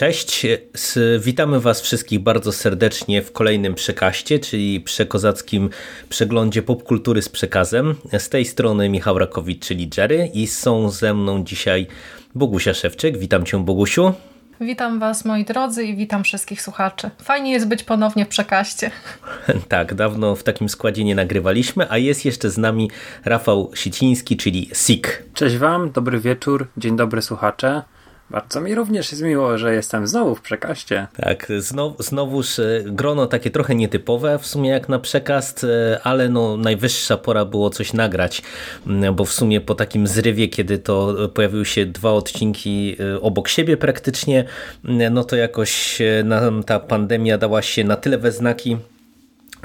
Cześć, witamy Was wszystkich bardzo serdecznie w kolejnym przekaście, czyli przekozackim przeglądzie popkultury z przekazem. Z tej strony Michał Rakowicz, czyli Jerry i są ze mną dzisiaj Bogusia Szewczyk. Witam Cię Bogusiu. Witam Was moi drodzy i witam wszystkich słuchaczy. Fajnie jest być ponownie w przekaście. Tak, dawno w takim składzie nie nagrywaliśmy, a jest jeszcze z nami Rafał Siciński, czyli Sik. Cześć Wam, dobry wieczór, dzień dobry słuchacze. Bardzo mi również jest miło, że jestem znowu w przekaście. Tak, znowu, znowuż e, grono takie trochę nietypowe w sumie jak na przekast, e, ale no najwyższa pora było coś nagrać, bo w sumie po takim zrywie, kiedy to pojawiły się dwa odcinki e, obok siebie praktycznie, no to jakoś nam ta pandemia dała się na tyle we znaki,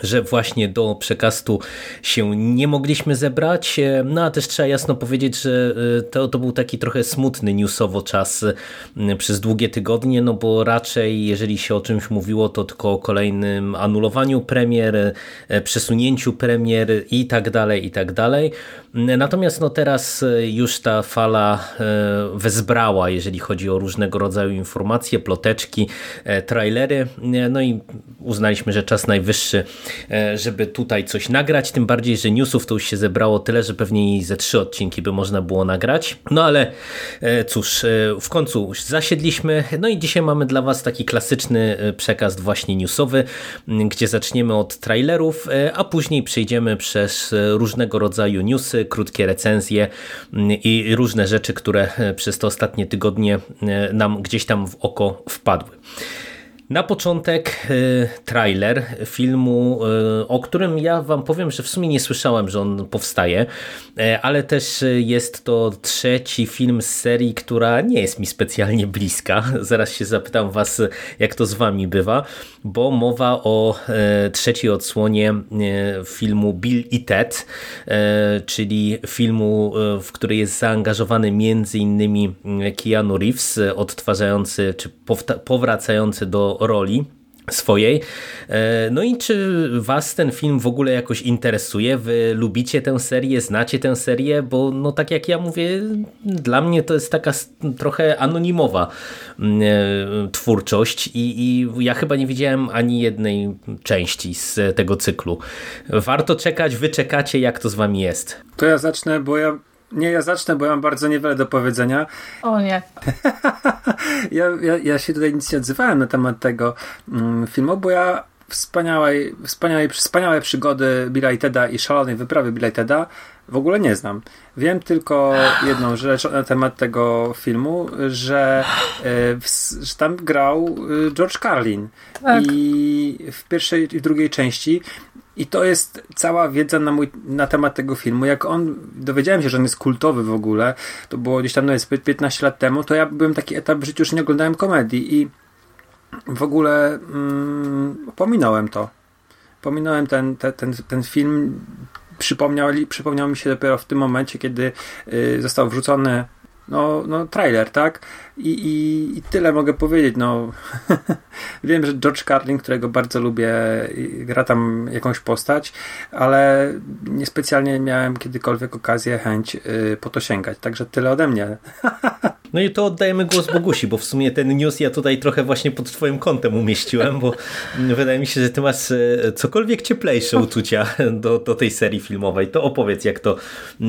że właśnie do przekastu się nie mogliśmy zebrać. No a też trzeba jasno powiedzieć, że y, to, to był taki trochę smutny newsowo czas y, przez długie tygodnie, no bo raczej jeżeli się o czymś mówiło, to tylko o kolejnym anulowaniu premier, przesunięciu premier i tak dalej, i tak dalej. Natomiast no teraz już ta fala wezbrała, jeżeli chodzi o różnego rodzaju informacje, ploteczki, trailery, no i uznaliśmy, że czas najwyższy E, żeby tutaj coś nagrać, tym bardziej, że newsów to już się zebrało tyle, że pewnie i ze trzy odcinki by można było nagrać. No ale e, cóż, e, w końcu zasiedliśmy, no i dzisiaj mamy dla Was taki klasyczny przekaz właśnie newsowy, gdzie zaczniemy od trailerów, a później przejdziemy przez różnego rodzaju newsy, krótkie recenzje i różne rzeczy, które przez te ostatnie tygodnie nam gdzieś tam w oko wpadły. Na początek y, trailer filmu, y, o którym ja wam powiem, że w sumie nie słyszałem, że on powstaje, y, ale też jest to trzeci film z serii, która nie jest mi specjalnie bliska. Zaraz się zapytam was, jak to z wami bywa, bo mowa o trzeciej odsłonie filmu Bill i Ted, czyli filmu, w który jest zaangażowany między innymi Keanu Reeves, odtwarzający czy powracający do roli swojej. E, no i czy was ten film w ogóle jakoś interesuje? Wy lubicie tę serię, znacie tę serię? Bo no tak jak ja mówię, dla mnie to jest taka trochę anonimowa mm, e, twórczość i, i ja chyba nie widziałem ani jednej części z tego cyklu. Warto czekać, wy czekacie, jak to z wami jest? To ja zacznę, bo ja nie, ja zacznę, bo ja mam bardzo niewiele do powiedzenia. O nie. ja, ja, ja się tutaj nic nie odzywałem na temat tego mm, filmu, bo ja wspaniałej, wspaniałej, wspaniałe przygody Billa i Teda i szalonej wyprawy Billa i Teda w ogóle nie znam. Wiem tylko jedną rzecz na temat tego filmu, że, e, że tam grał e, George Carlin. Tak. I w pierwszej i drugiej części i to jest cała wiedza na, mój, na temat tego filmu. Jak on, dowiedziałem się, że on jest kultowy w ogóle, to było gdzieś tam, no jest 15 lat temu, to ja byłem taki etap w życiu, że nie oglądałem komedii i w ogóle mm, pominąłem to. Pominąłem ten, ten, ten, ten film. Przypomniał, przypomniał mi się dopiero w tym momencie, kiedy y, został wrzucony no, no trailer, tak? I, i, i tyle mogę powiedzieć. No, wiem, że George Carlin, którego bardzo lubię, gra tam jakąś postać, ale niespecjalnie miałem kiedykolwiek okazję, chęć yy, po to sięgać. Także tyle ode mnie. No i to oddajemy głos Bogusi, bo w sumie ten news ja tutaj trochę właśnie pod twoim kątem umieściłem, bo wydaje mi się, że ty masz e, cokolwiek cieplejsze uczucia do, do tej serii filmowej. To opowiedz, jak to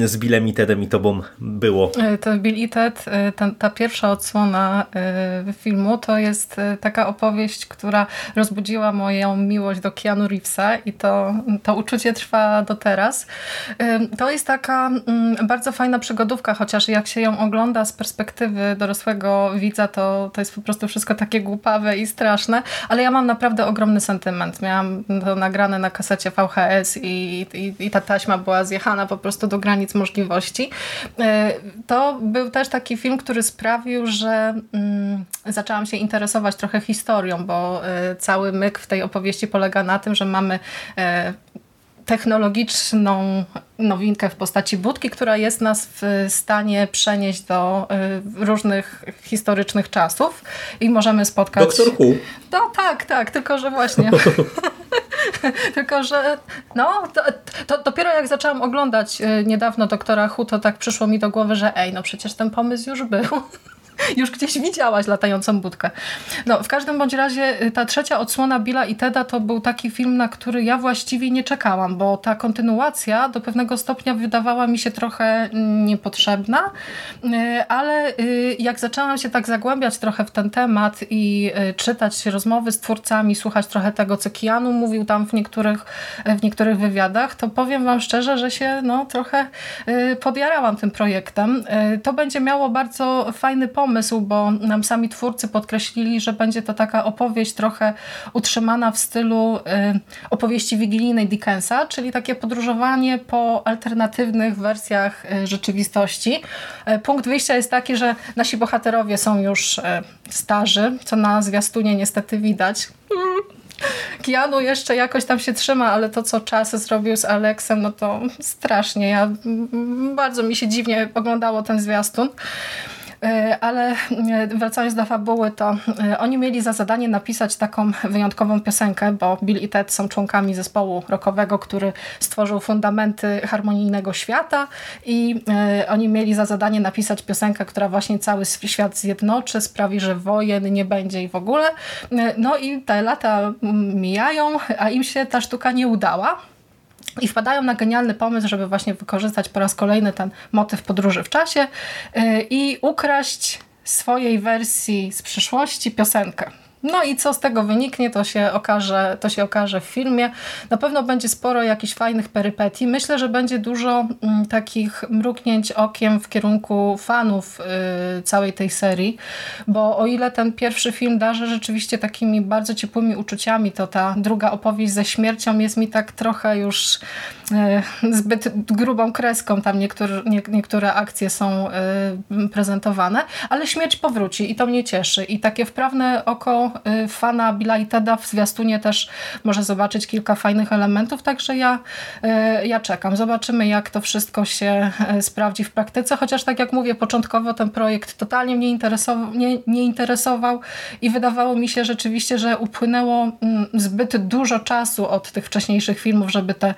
z Billem i Tedem i tobą było. E, to Bill i Ted, e, ta, ta pierwsza odsłona filmu to jest taka opowieść, która rozbudziła moją miłość do Keanu Reevesa i to, to uczucie trwa do teraz. To jest taka mm, bardzo fajna przygodówka, chociaż jak się ją ogląda z perspektywy dorosłego widza to, to jest po prostu wszystko takie głupawe i straszne, ale ja mam naprawdę ogromny sentyment. Miałam to nagrane na kasecie VHS i, i, i ta taśma była zjechana po prostu do granic możliwości. To był też taki film, który sprawił, że mm, zaczęłam się interesować trochę historią, bo e, cały myk w tej opowieści polega na tym, że mamy e, technologiczną nowinkę w postaci budki, która jest nas w stanie przenieść do y, różnych historycznych czasów i możemy spotkać... Doktor Who. No tak, tak, tylko że właśnie... tylko, że no, to, to, dopiero jak zaczęłam oglądać y, niedawno Doktora Who, to tak przyszło mi do głowy, że ej, no przecież ten pomysł już był. Już gdzieś widziałaś latającą budkę. No, w każdym bądź razie y, ta trzecia odsłona Billa i Teda to był taki film, na który ja właściwie nie czekałam, bo ta kontynuacja do pewnego stopnia wydawała mi się trochę niepotrzebna, y, ale y, jak zaczęłam się tak zagłębiać trochę w ten temat i czytać rozmowy z twórcami, słuchać trochę tego, co Keanu mówił tam w niektórych, w niektórych wywiadach, to powiem wam szczerze, że się no, trochę podjarałam tym projektem. To będzie miało bardzo fajny pomysł, pomysł, bo nam sami twórcy podkreślili, że będzie to taka opowieść trochę utrzymana w stylu y, opowieści wigilijnej Dickensa, czyli takie podróżowanie po alternatywnych wersjach y, rzeczywistości. Y, punkt wyjścia jest taki, że nasi bohaterowie są już starzy, co na zwiastunie niestety widać. Keanu jeszcze jakoś tam się trzyma, ale to, co czas zrobił z Alexem, no to strasznie. Ja, bardzo mi się dziwnie oglądało ten zwiastun. E, ale e, wracając do fabuły, to e, oni mieli za zadanie napisać taką wyjątkową piosenkę, bo Bill i Ted są członkami zespołu rockowego, który stworzył fundamenty harmonijnego świata i oni mieli za zadanie napisać piosenkę, która właśnie cały świat zjednoczy, sprawi, że wojen nie będzie i w ogóle. No i te lata mijają, a im się ta sztuka nie udała. I wpadają na genialny pomysł, żeby właśnie wykorzystać po raz kolejny ten motyw podróży w czasie y, i ukraść swojej wersji z przyszłości piosenkę. No i co z tego wyniknie, to się, okaże, to się okaże w filmie. Na pewno będzie sporo jakichś fajnych perypetii. Myślę, że będzie dużo mm, takich mruknięć okiem w kierunku fanów y, całej tej serii, bo o ile ten pierwszy film darzy rzeczywiście takimi bardzo ciepłymi uczuciami, to ta druga opowieść ze śmiercią jest mi tak trochę już y, zbyt grubą kreską. Tam niektóre, nie, niektóre akcje są y, prezentowane, ale śmierć powróci i to mnie cieszy. I takie wprawne oko fana Billa i Teda w zwiastunie też może zobaczyć kilka fajnych elementów, także ja, y, ja czekam. Zobaczymy jak to wszystko się y, sprawdzi w praktyce, chociaż tak jak mówię, początkowo ten projekt totalnie mnie interesował, nie, nie interesował i wydawało mi się rzeczywiście, że upłynęło mm, zbyt dużo czasu od tych wcześniejszych filmów, żeby te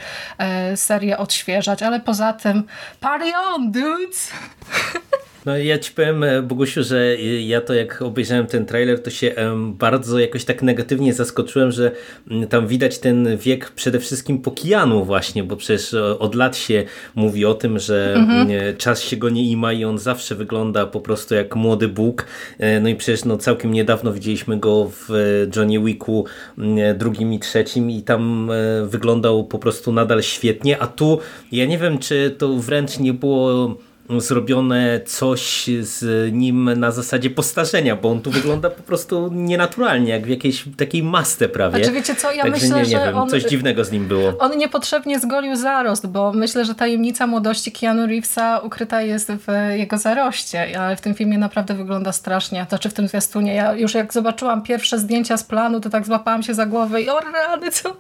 serię odświeżać, ale poza tym party on, dudes! No ja ci powiem, e, Bogusiu, że ja to jak obejrzałem ten trailer, to się bardzo jakoś tak negatywnie zaskoczyłem, że mm, tam widać ten wiek przede wszystkim po Kijanu właśnie, bo przecież e, od lat się mówi o tym, że mhm. Mm, czas się go nie ima i on zawsze wygląda po prostu jak młody Bóg. E, no i przecież no, całkiem niedawno widzieliśmy go w Johnny Wicku mm, drugim i trzecim i tam wyglądał po prostu nadal świetnie, a tu ja nie wiem, czy to wręcz nie było zrobione coś z nim na zasadzie postarzenia, bo on tu wygląda po prostu nienaturalnie, jak w jakiejś takiej masce prawie. Znaczy wiecie co, ja Także myślę, nie, nie że wiem, on, coś dziwnego z nim było. On niepotrzebnie zgolił zarost, bo myślę, że tajemnica młodości Keanu Reevesa ukryta jest w jego zaroście, ale w tym filmie naprawdę wygląda strasznie. To czy w tym zwiastunie. Ja już jak zobaczyłam pierwsze zdjęcia z planu, to tak złapałam się za głowę i o rady, co,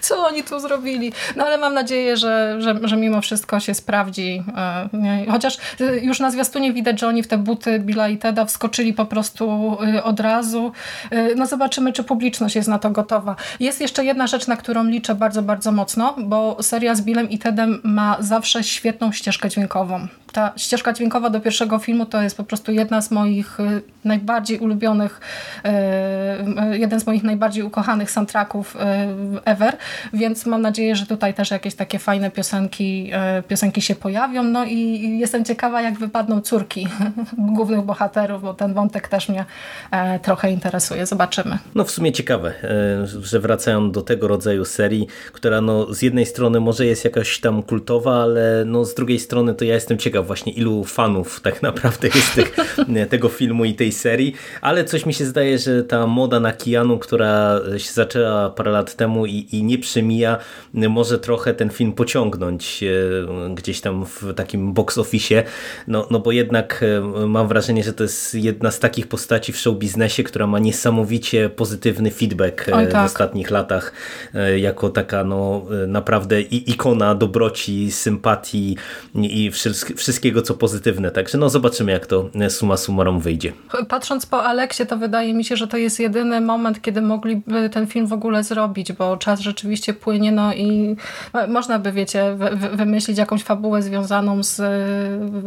co oni tu zrobili? No ale mam nadzieję, że, że, że mimo wszystko się sprawdzi. E, chociaż chociaż y, już na zwiastunie widać, że oni w te buty Billa i Teda wskoczyli po prostu y, od razu. Y, no zobaczymy, czy publiczność jest na to gotowa. Jest jeszcze jedna rzecz, na którą liczę bardzo, bardzo mocno, bo seria z Billem i Tedem ma zawsze świetną ścieżkę dźwiękową ta ścieżka dźwiękowa do pierwszego filmu to jest po prostu jedna z moich y, najbardziej ulubionych, y, y, jeden z moich najbardziej ukochanych soundtracków ever, więc mam nadzieję, że tutaj też jakieś takie fajne piosenki, piosenki się pojawią. No i jestem ciekawa, jak wypadną córki głównych bohaterów, bo ten wątek też mnie e, trochę interesuje. Zobaczymy. No w sumie ciekawe, e, że wracają do tego rodzaju serii, która no z jednej strony może jest jakaś tam kultowa, ale no z drugiej strony to ja jestem ciekaw właśnie ilu fanów tak naprawdę jest tych, tego filmu i tej serii, ale coś mi się zdaje, że ta moda na Keanu, która się zaczęła parę lat temu i, i nie przemija, może trochę ten film pociągnąć e, gdzieś tam w takim box office, no, no bo jednak e, mam wrażenie, że to jest jedna z takich postaci w show biznesie, która ma niesamowicie pozytywny feedback e, Oj, tak. w ostatnich latach, jako taka no naprawdę ikona dobroci, sympatii i wszystkiego co pozytywne, także no zobaczymy jak to suma summarum wyjdzie. Patrząc po Aleksie, to wydaje mi się, że to jest jedyny moment, kiedy mogliby ten film w ogóle zrobić, bo czas rzeczywiście płynie, no i można by, wiecie, wymyślić jakąś fabułę związaną z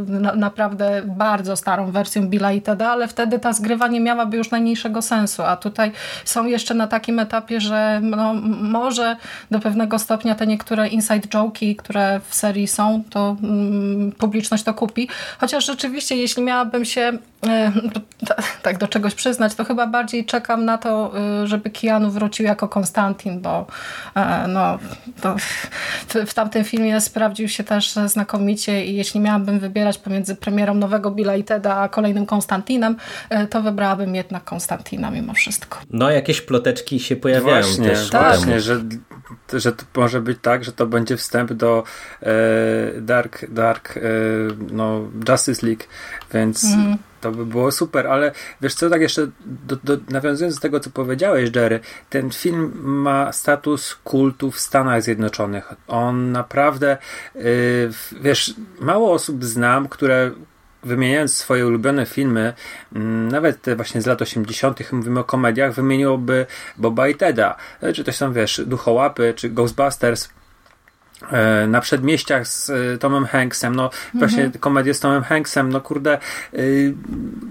na, naprawdę bardzo starą wersją Billa i Teda, ale wtedy ta zgrywa nie miałaby już najmniejszego sensu, a tutaj są jeszcze na takim etapie, że no, może do pewnego stopnia te niektóre inside joke'i, które w serii są, to mm, publiczność to kupi, chociaż rzeczywiście, jeśli miałabym się e, tak do czegoś przyznać, to chyba bardziej czekam na to, e, żeby Keanu wrócił jako Konstantin, bo e, no, w, w tamtym filmie sprawdził się też znakomicie i jeśli miałabym wybierać pomiędzy premierą nowego Billa i Teda a kolejnym Konstantinem, to wybrałabym jednak Konstantina mimo wszystko. No jakieś ploteczki się pojawiają właśnie, też. Właśnie, że, że to może być tak, że to będzie wstęp do e, Dark, Dark e, no, Justice League, więc mm. to by było super, ale wiesz co, tak jeszcze do, do, nawiązując do tego, co powiedziałeś, Jerry, ten film ma status kultu w Stanach Zjednoczonych. On naprawdę, yy, wiesz, mało osób znam, które wymieniając swoje ulubione filmy, mm, nawet te właśnie z lat 80., mówimy o komediach, wymieniłoby Boba i Teda, czy to są, wiesz, Duchołapy, czy Ghostbusters, na przedmieściach z e, Tomem Hanksem, no mhm. właśnie komedię z Tomem Hanksem, no kurde, yy,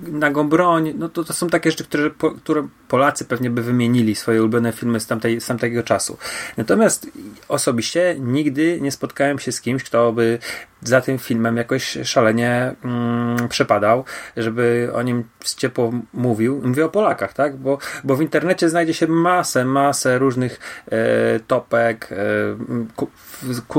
nagą broń, no to, to są takie rzeczy, które, po, które Polacy pewnie by wymienili swoje ulubione filmy z, tamtej, z tamtego czasu. Natomiast osobiście nigdy nie spotkałem się z kimś, kto by za tym filmem jakoś szalenie mm, przepadał, żeby o nim ciepło mówił. Mówię o Polakach, tak? Bo, bo w internecie znajdzie się masę, masę różnych e, topek, e,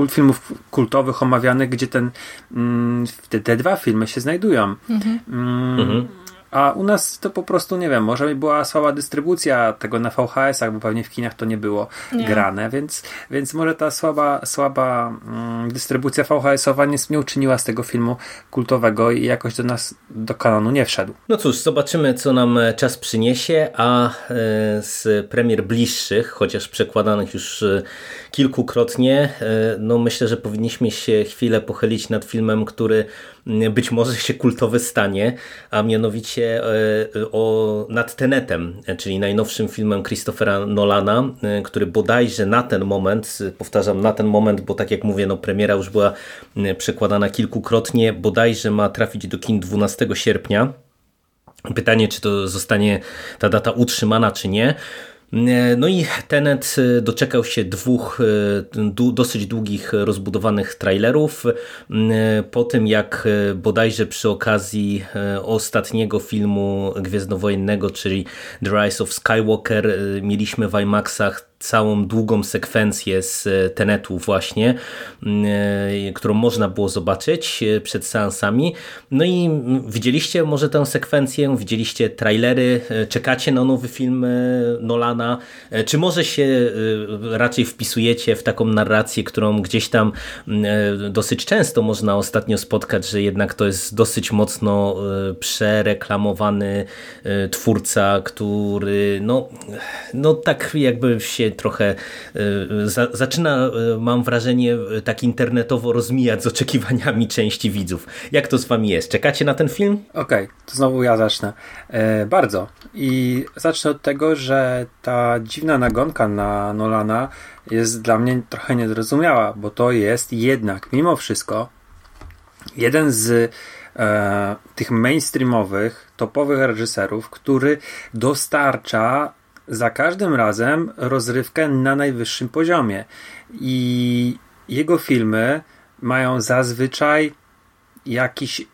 filmów kultowych omawianych, gdzie ten, mm, te, te, dwa filmy się znajdują. Mhm. Mm, mhm. A u nas to po prostu, nie wiem, może była słaba dystrybucja tego na VHS-ach, bo pewnie w kinach to nie było nie. grane, więc, więc może ta słaba, słaba mm, dystrybucja VHS-owa nie, nie uczyniła z tego filmu kultowego i jakoś do nas, do kanonu nie wszedł. No cóż, zobaczymy, co nam e, czas przyniesie, a e, z premier bliższych, chociaż przekładanych już e, kilkukrotnie, no myślę, że powinniśmy się chwilę pochylić nad filmem, który być może się kultowy stanie, a mianowicie e, o, nad Tenetem, czyli najnowszym filmem Christophera Nolana, e, który bodajże na ten moment, powtarzam na ten moment, bo tak jak mówię, no premiera już była przekładana kilkukrotnie, bodajże ma trafić do kin 12 sierpnia. Pytanie, czy to zostanie ta data utrzymana, czy nie. No i Tenet y, doczekał się dwóch y, dosyć długich, rozbudowanych trailerów. Po tym jak bodajże przy okazji ostatniego filmu Gwiezdnowojennego, czyli The Rise of Skywalker, mieliśmy w IMAXach całą długą sekwencję z e, Tenetu właśnie, e, którą można było zobaczyć e, przed seansami. No i widzieliście może tę sekwencję, widzieliście trailery, czekacie na nowy film Nolana, czy może się raczej wpisujecie w taką narrację, którą gdzieś tam dosyć często można ostatnio spotkać, że jednak to jest dosyć mocno przereklamowany twórca, który no, no tak jakby się trochę y, za, zaczyna, y, mam wrażenie, tak internetowo rozmijać z oczekiwaniami części widzów. Jak to z wami jest? Czekacie na ten film? Okej, okay, to znowu ja zacznę. E, bardzo. I zacznę od tego, że ta dziwna nagonka na Nolana jest dla mnie trochę niezrozumiała, bo to jest jednak, mimo wszystko, jeden z e, tych mainstreamowych, topowych reżyserów, który dostarcza za każdym razem rozrywkę na najwyższym poziomie. I jego filmy mają zazwyczaj jakiś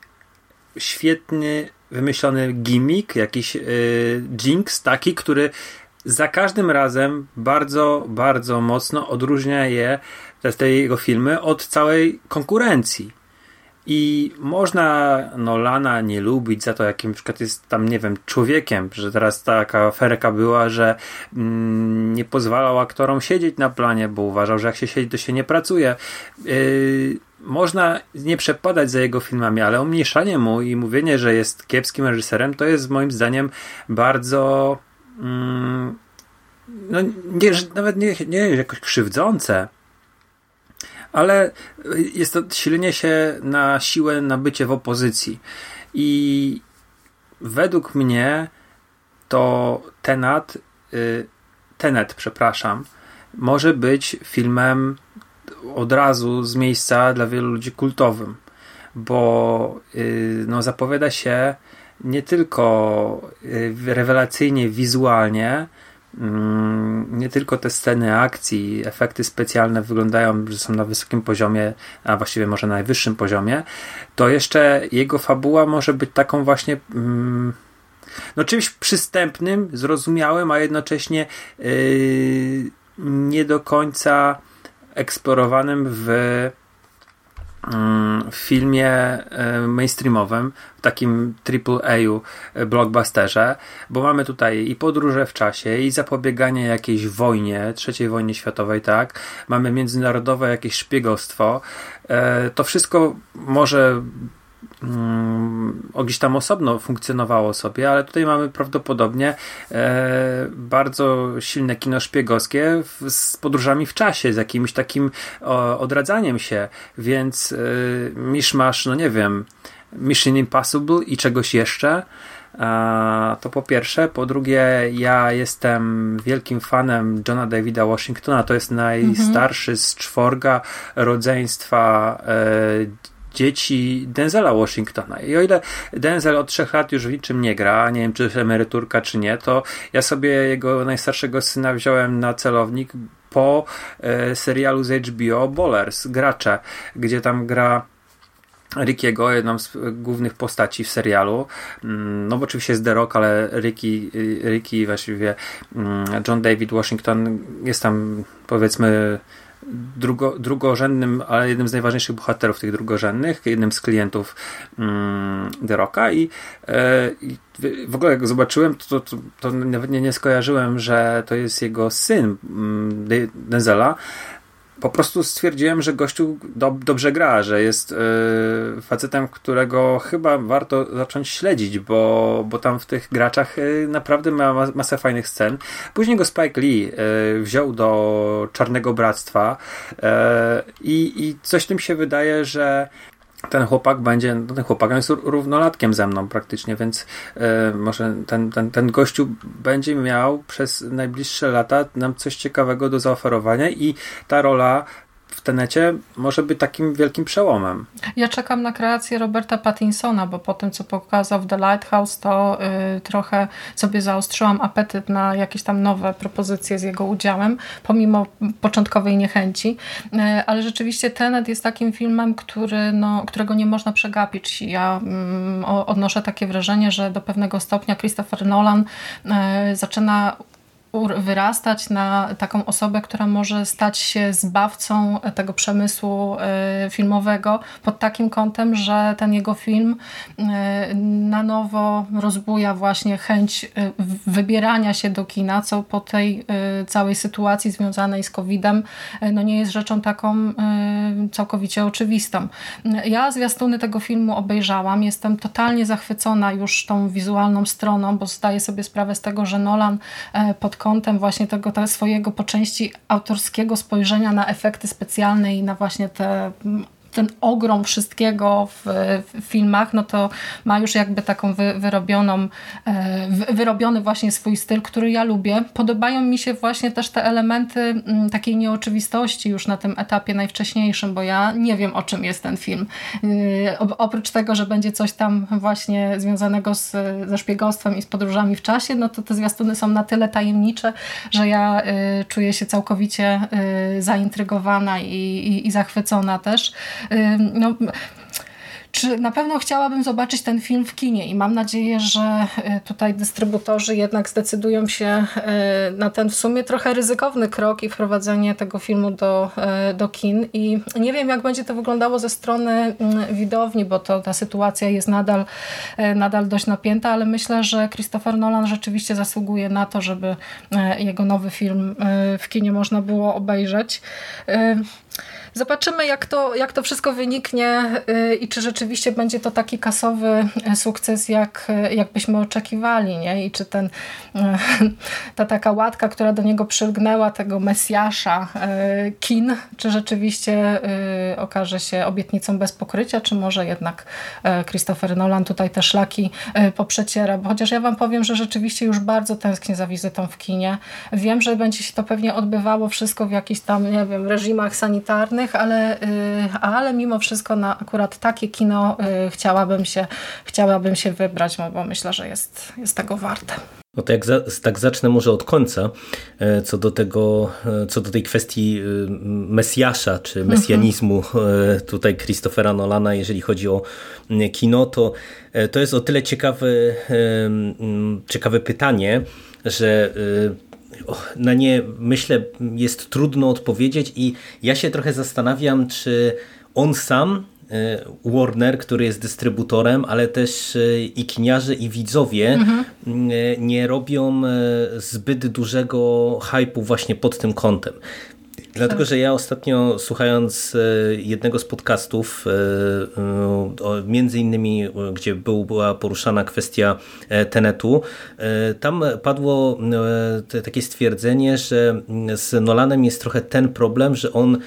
świetny, wymyślony gimmick, jakiś yy, jinx taki, który za każdym razem bardzo, bardzo mocno odróżnia je, te, te jego filmy, od całej konkurencji. I można Nolana nie lubić za to, jakim przykład jest tam, nie wiem, człowiekiem, że teraz taka aferka była, że mm, nie pozwalał aktorom siedzieć na planie, bo uważał, że jak się siedzi, to się nie pracuje. Yy, można nie przepadać za jego filmami, ale umniejszanie mu i mówienie, że jest kiepskim reżyserem, to jest moim zdaniem bardzo. Mm, no, nie, nawet nie, nie jakoś krzywdzące, ale jest to silenie się na siłę na bycie w opozycji. I według mnie to Tenat, y, Tenet, przepraszam, może być filmem od razu z miejsca dla wielu ludzi kultowym, bo y, no, zapowiada się nie tylko y, rewelacyjnie wizualnie, nie tylko te sceny akcji, efekty specjalne wyglądają, że są na wysokim poziomie, a właściwie może na najwyższym poziomie, to jeszcze jego fabuła może być taką właśnie mm, no czymś przystępnym, zrozumiałym, a jednocześnie yy, nie do końca eksplorowanym w mm, w filmie e, mainstreamowym, w takim AAA e, blockbusterze, bo mamy tutaj i podróże w czasie, i zapobieganie jakiejś wojnie, trzeciej wojnie światowej, tak? Mamy międzynarodowe jakieś szpiegostwo. E, to wszystko może Mm, gdzieś tam osobno funkcjonowało sobie, ale tutaj mamy prawdopodobnie e, bardzo silne kino szpiegowskie w, z podróżami w czasie, z jakimś takim o, odradzaniem się, więc e, miszmasz, no nie wiem, Mission Impossible i czegoś jeszcze. To po pierwsze. Po drugie, ja jestem wielkim fanem Johna Davida Washingtona. To jest najstarszy z czworga rodzeństwa e, dzieci Denzela Washingtona. I o ile Denzel od trzech lat już w niczym nie gra, nie wiem czy emeryturka czy nie, to ja sobie jego najstarszego syna wziąłem na celownik po e, serialu z HBO Bowlers, Gracze, gdzie tam gra Rickiego, jedną z głównych postaci w serialu. Mm, no bo oczywiście jest The Rock, ale Ricky, Ricky właściwie mm, John David Washington jest tam powiedzmy drugo, drugorzędnym, ale jednym z najważniejszych bohaterów tych drugorzędnych, jednym z klientów mm, The Rocka. I, e, i w ogóle jak zobaczyłem, to, to, to nawet nie, nie skojarzyłem, że to jest jego syn mm, Denzela, po prostu stwierdziłem, że gościu do, dobrze gra, że jest yy, facetem, którego chyba warto zacząć śledzić, bo, bo tam w tych graczach yy, naprawdę ma masę fajnych scen. Później go Spike Lee yy, wziął do Czarnego Bractwa i, i coś tym się wydaje, że ten chłopak będzie, no ten chłopak jest równolatkiem ze mną praktycznie, więc e, może ten, ten, ten gościu będzie miał przez najbliższe lata nam coś ciekawego do zaoferowania i ta rola w tenecie może być takim wielkim przełomem. Ja czekam na kreację Roberta Pattinsona, bo po tym, co pokazał w The Lighthouse, to y, trochę sobie zaostrzyłam apetyt na jakieś tam nowe propozycje z jego udziałem, pomimo początkowej niechęci. Y, ale rzeczywiście Tenet jest takim filmem, który, no, którego nie można przegapić. Ja y, odnoszę takie wrażenie, że do pewnego stopnia Christopher Nolan y, zaczyna wyrastać na taką osobę, która może stać się zbawcą tego przemysłu e, filmowego pod takim kątem, że ten jego film e, na nowo rozbuja właśnie chęć e, wybierania się do kina, co po tej całej sytuacji związanej z COVID-em no nie jest rzeczą taką całkowicie oczywistą. Ja zwiastuny tego filmu obejrzałam, jestem totalnie zachwycona już tą wizualną stroną, bo zdaję sobie sprawę z tego, że Nolan pod kątem właśnie tego, swojego po części autorskiego spojrzenia na efekty specjalne i na właśnie te ten ogrom wszystkiego w, w, filmach, no to ma już jakby taką wy, wyrobioną, e, wy, wyrobiony właśnie swój styl, który ja lubię. Podobają mi się właśnie też te elementy mm, takiej nieoczywistości już na tym etapie najwcześniejszym, bo ja nie wiem o czym jest ten film. E, oprócz tego, że będzie coś tam właśnie związanego z, ze szpiegostwem i z podróżami w czasie, no to te zwiastuny są na tyle tajemnicze, że ja y, czuję się całkowicie zaintrygowana i, i, i zachwycona też no, czy na pewno chciałabym zobaczyć ten film w kinie i mam nadzieję, że tutaj dystrybutorzy jednak zdecydują się na ten w sumie trochę ryzykowny krok i wprowadzenie tego filmu do, do kin i nie wiem jak będzie to wyglądało ze strony mm, widowni, bo to ta sytuacja jest nadal, nadal dość napięta, ale myślę, że Christopher Nolan rzeczywiście zasługuje na to, żeby jego nowy film w kinie można było obejrzeć. Zobaczymy, jak to, jak to wszystko wyniknie y, i czy rzeczywiście będzie to taki kasowy y, sukces, jak, y, jak byśmy oczekiwali. Nie? I czy ten, ta taka łatka, która do niego przylgnęła, tego Mesjasza kin, czy rzeczywiście okaże się obietnicą bez pokrycia, czy może jednak Christopher Nolan tutaj te szlaki poprzeciera. Bo chociaż ja wam powiem, że rzeczywiście już bardzo tęsknię za wizytą w kinie. Wiem, że będzie się to pewnie odbywało wszystko w jakichś tam, nie wiem, reżimach sanitarnych, ale, y, ale mimo wszystko na akurat takie kino y, chciałabym się, chciałabym się wybrać, bo myślę, że jest, jest tego warte. No to jak za, tak zacznę może od końca, e, co do tego, e, co do tej kwestii y, Mesjasza, czy mesjanizmu mhm. tutaj Christophera Nolana, jeżeli chodzi o kino, to to jest o tyle ciekawe, ciekawe pytanie, że na nie myślę jest trudno odpowiedzieć i ja się trochę zastanawiam, czy on sam e, Warner, który jest dystrybutorem, ale też e, i kiniarze i widzowie mhm. E, nie robią zbyt dużego hypu właśnie pod tym kątem. Dlatego, że ja ostatnio słuchając e, jednego z podcastów, e, e, między innymi, gdzie była poruszana kwestia Tenetu, tam padło takie stwierdzenie, że z Nolanem jest trochę ten problem, że on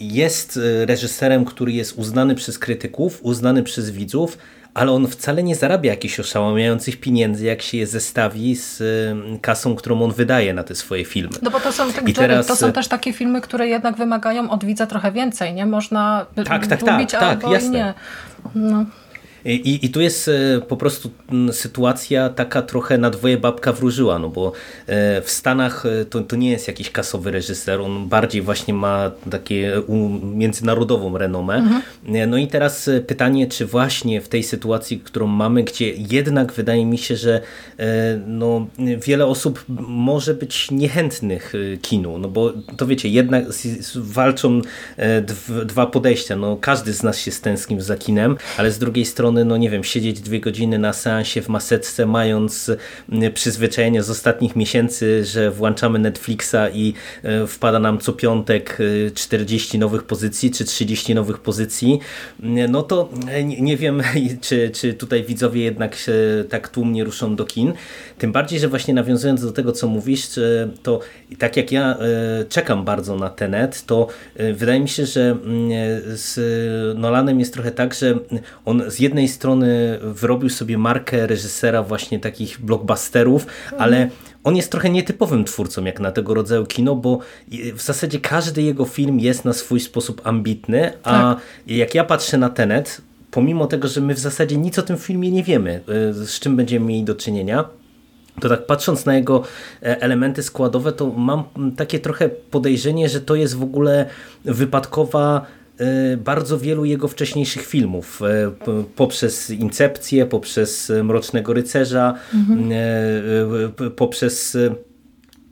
jest reżyserem, który jest uznany przez krytyków, uznany przez widzów, ale on wcale nie zarabia jakichś oszałamiających pieniędzy, jak się je zestawi z kasą, którą on wydaje na te swoje filmy. No bo to są, I teraz... to są też takie filmy, które jednak wymagają od widza trochę więcej, nie? Można tak, tak, tak, tak, albo jasne. nie. No. I, I tu jest e, po prostu sytuacja taka trochę na dwoje babka wróżyła, no bo e, w Stanach e, to, to nie jest jakiś kasowy reżyser, on bardziej właśnie ma takie międzynarodową renomę. Mhm. No i teraz pytanie, czy właśnie w tej sytuacji, którą mamy, gdzie jednak wydaje mi się, że no, wiele osób może być niechętnych kinu, no bo to wiecie, jednak walczą dwa podejścia, no każdy z nas się stęsknił za kinem, ale z drugiej strony strony, no nie wiem, siedzieć dwie godziny na seansie w maseczce, mając mm, przyzwyczajenie z ostatnich miesięcy, że włączamy Netflixa i e, wpada nam co piątek 40 e, nowych pozycji, czy 30 nowych pozycji, mm, no to e, nie wiem, czy, czy tutaj widzowie jednak się tak tłumnie ruszą do kin. Tym bardziej, że właśnie nawiązując do tego, co mówisz, to tak jak ja czekam bardzo na Tenet, to wydaje mi się, że mm, z Nolanem jest trochę tak, że on z jednej strony wyrobił sobie markę reżysera właśnie takich blockbusterów, ale on jest trochę nietypowym twórcą jak na tego rodzaju kino, bo w zasadzie każdy jego film jest na swój sposób ambitny, a tak. jak ja patrzę na Tenet, pomimo tego, że my w zasadzie nic o tym filmie nie wiemy, y, z czym będziemy mieli do czynienia, to tak patrząc na jego e, elementy składowe, to mam takie trochę podejrzenie, że to jest w ogóle wypadkowa bardzo wielu jego wcześniejszych filmów e, poprzez Incepcję, poprzez Mrocznego Rycerza, mhm. E, poprzez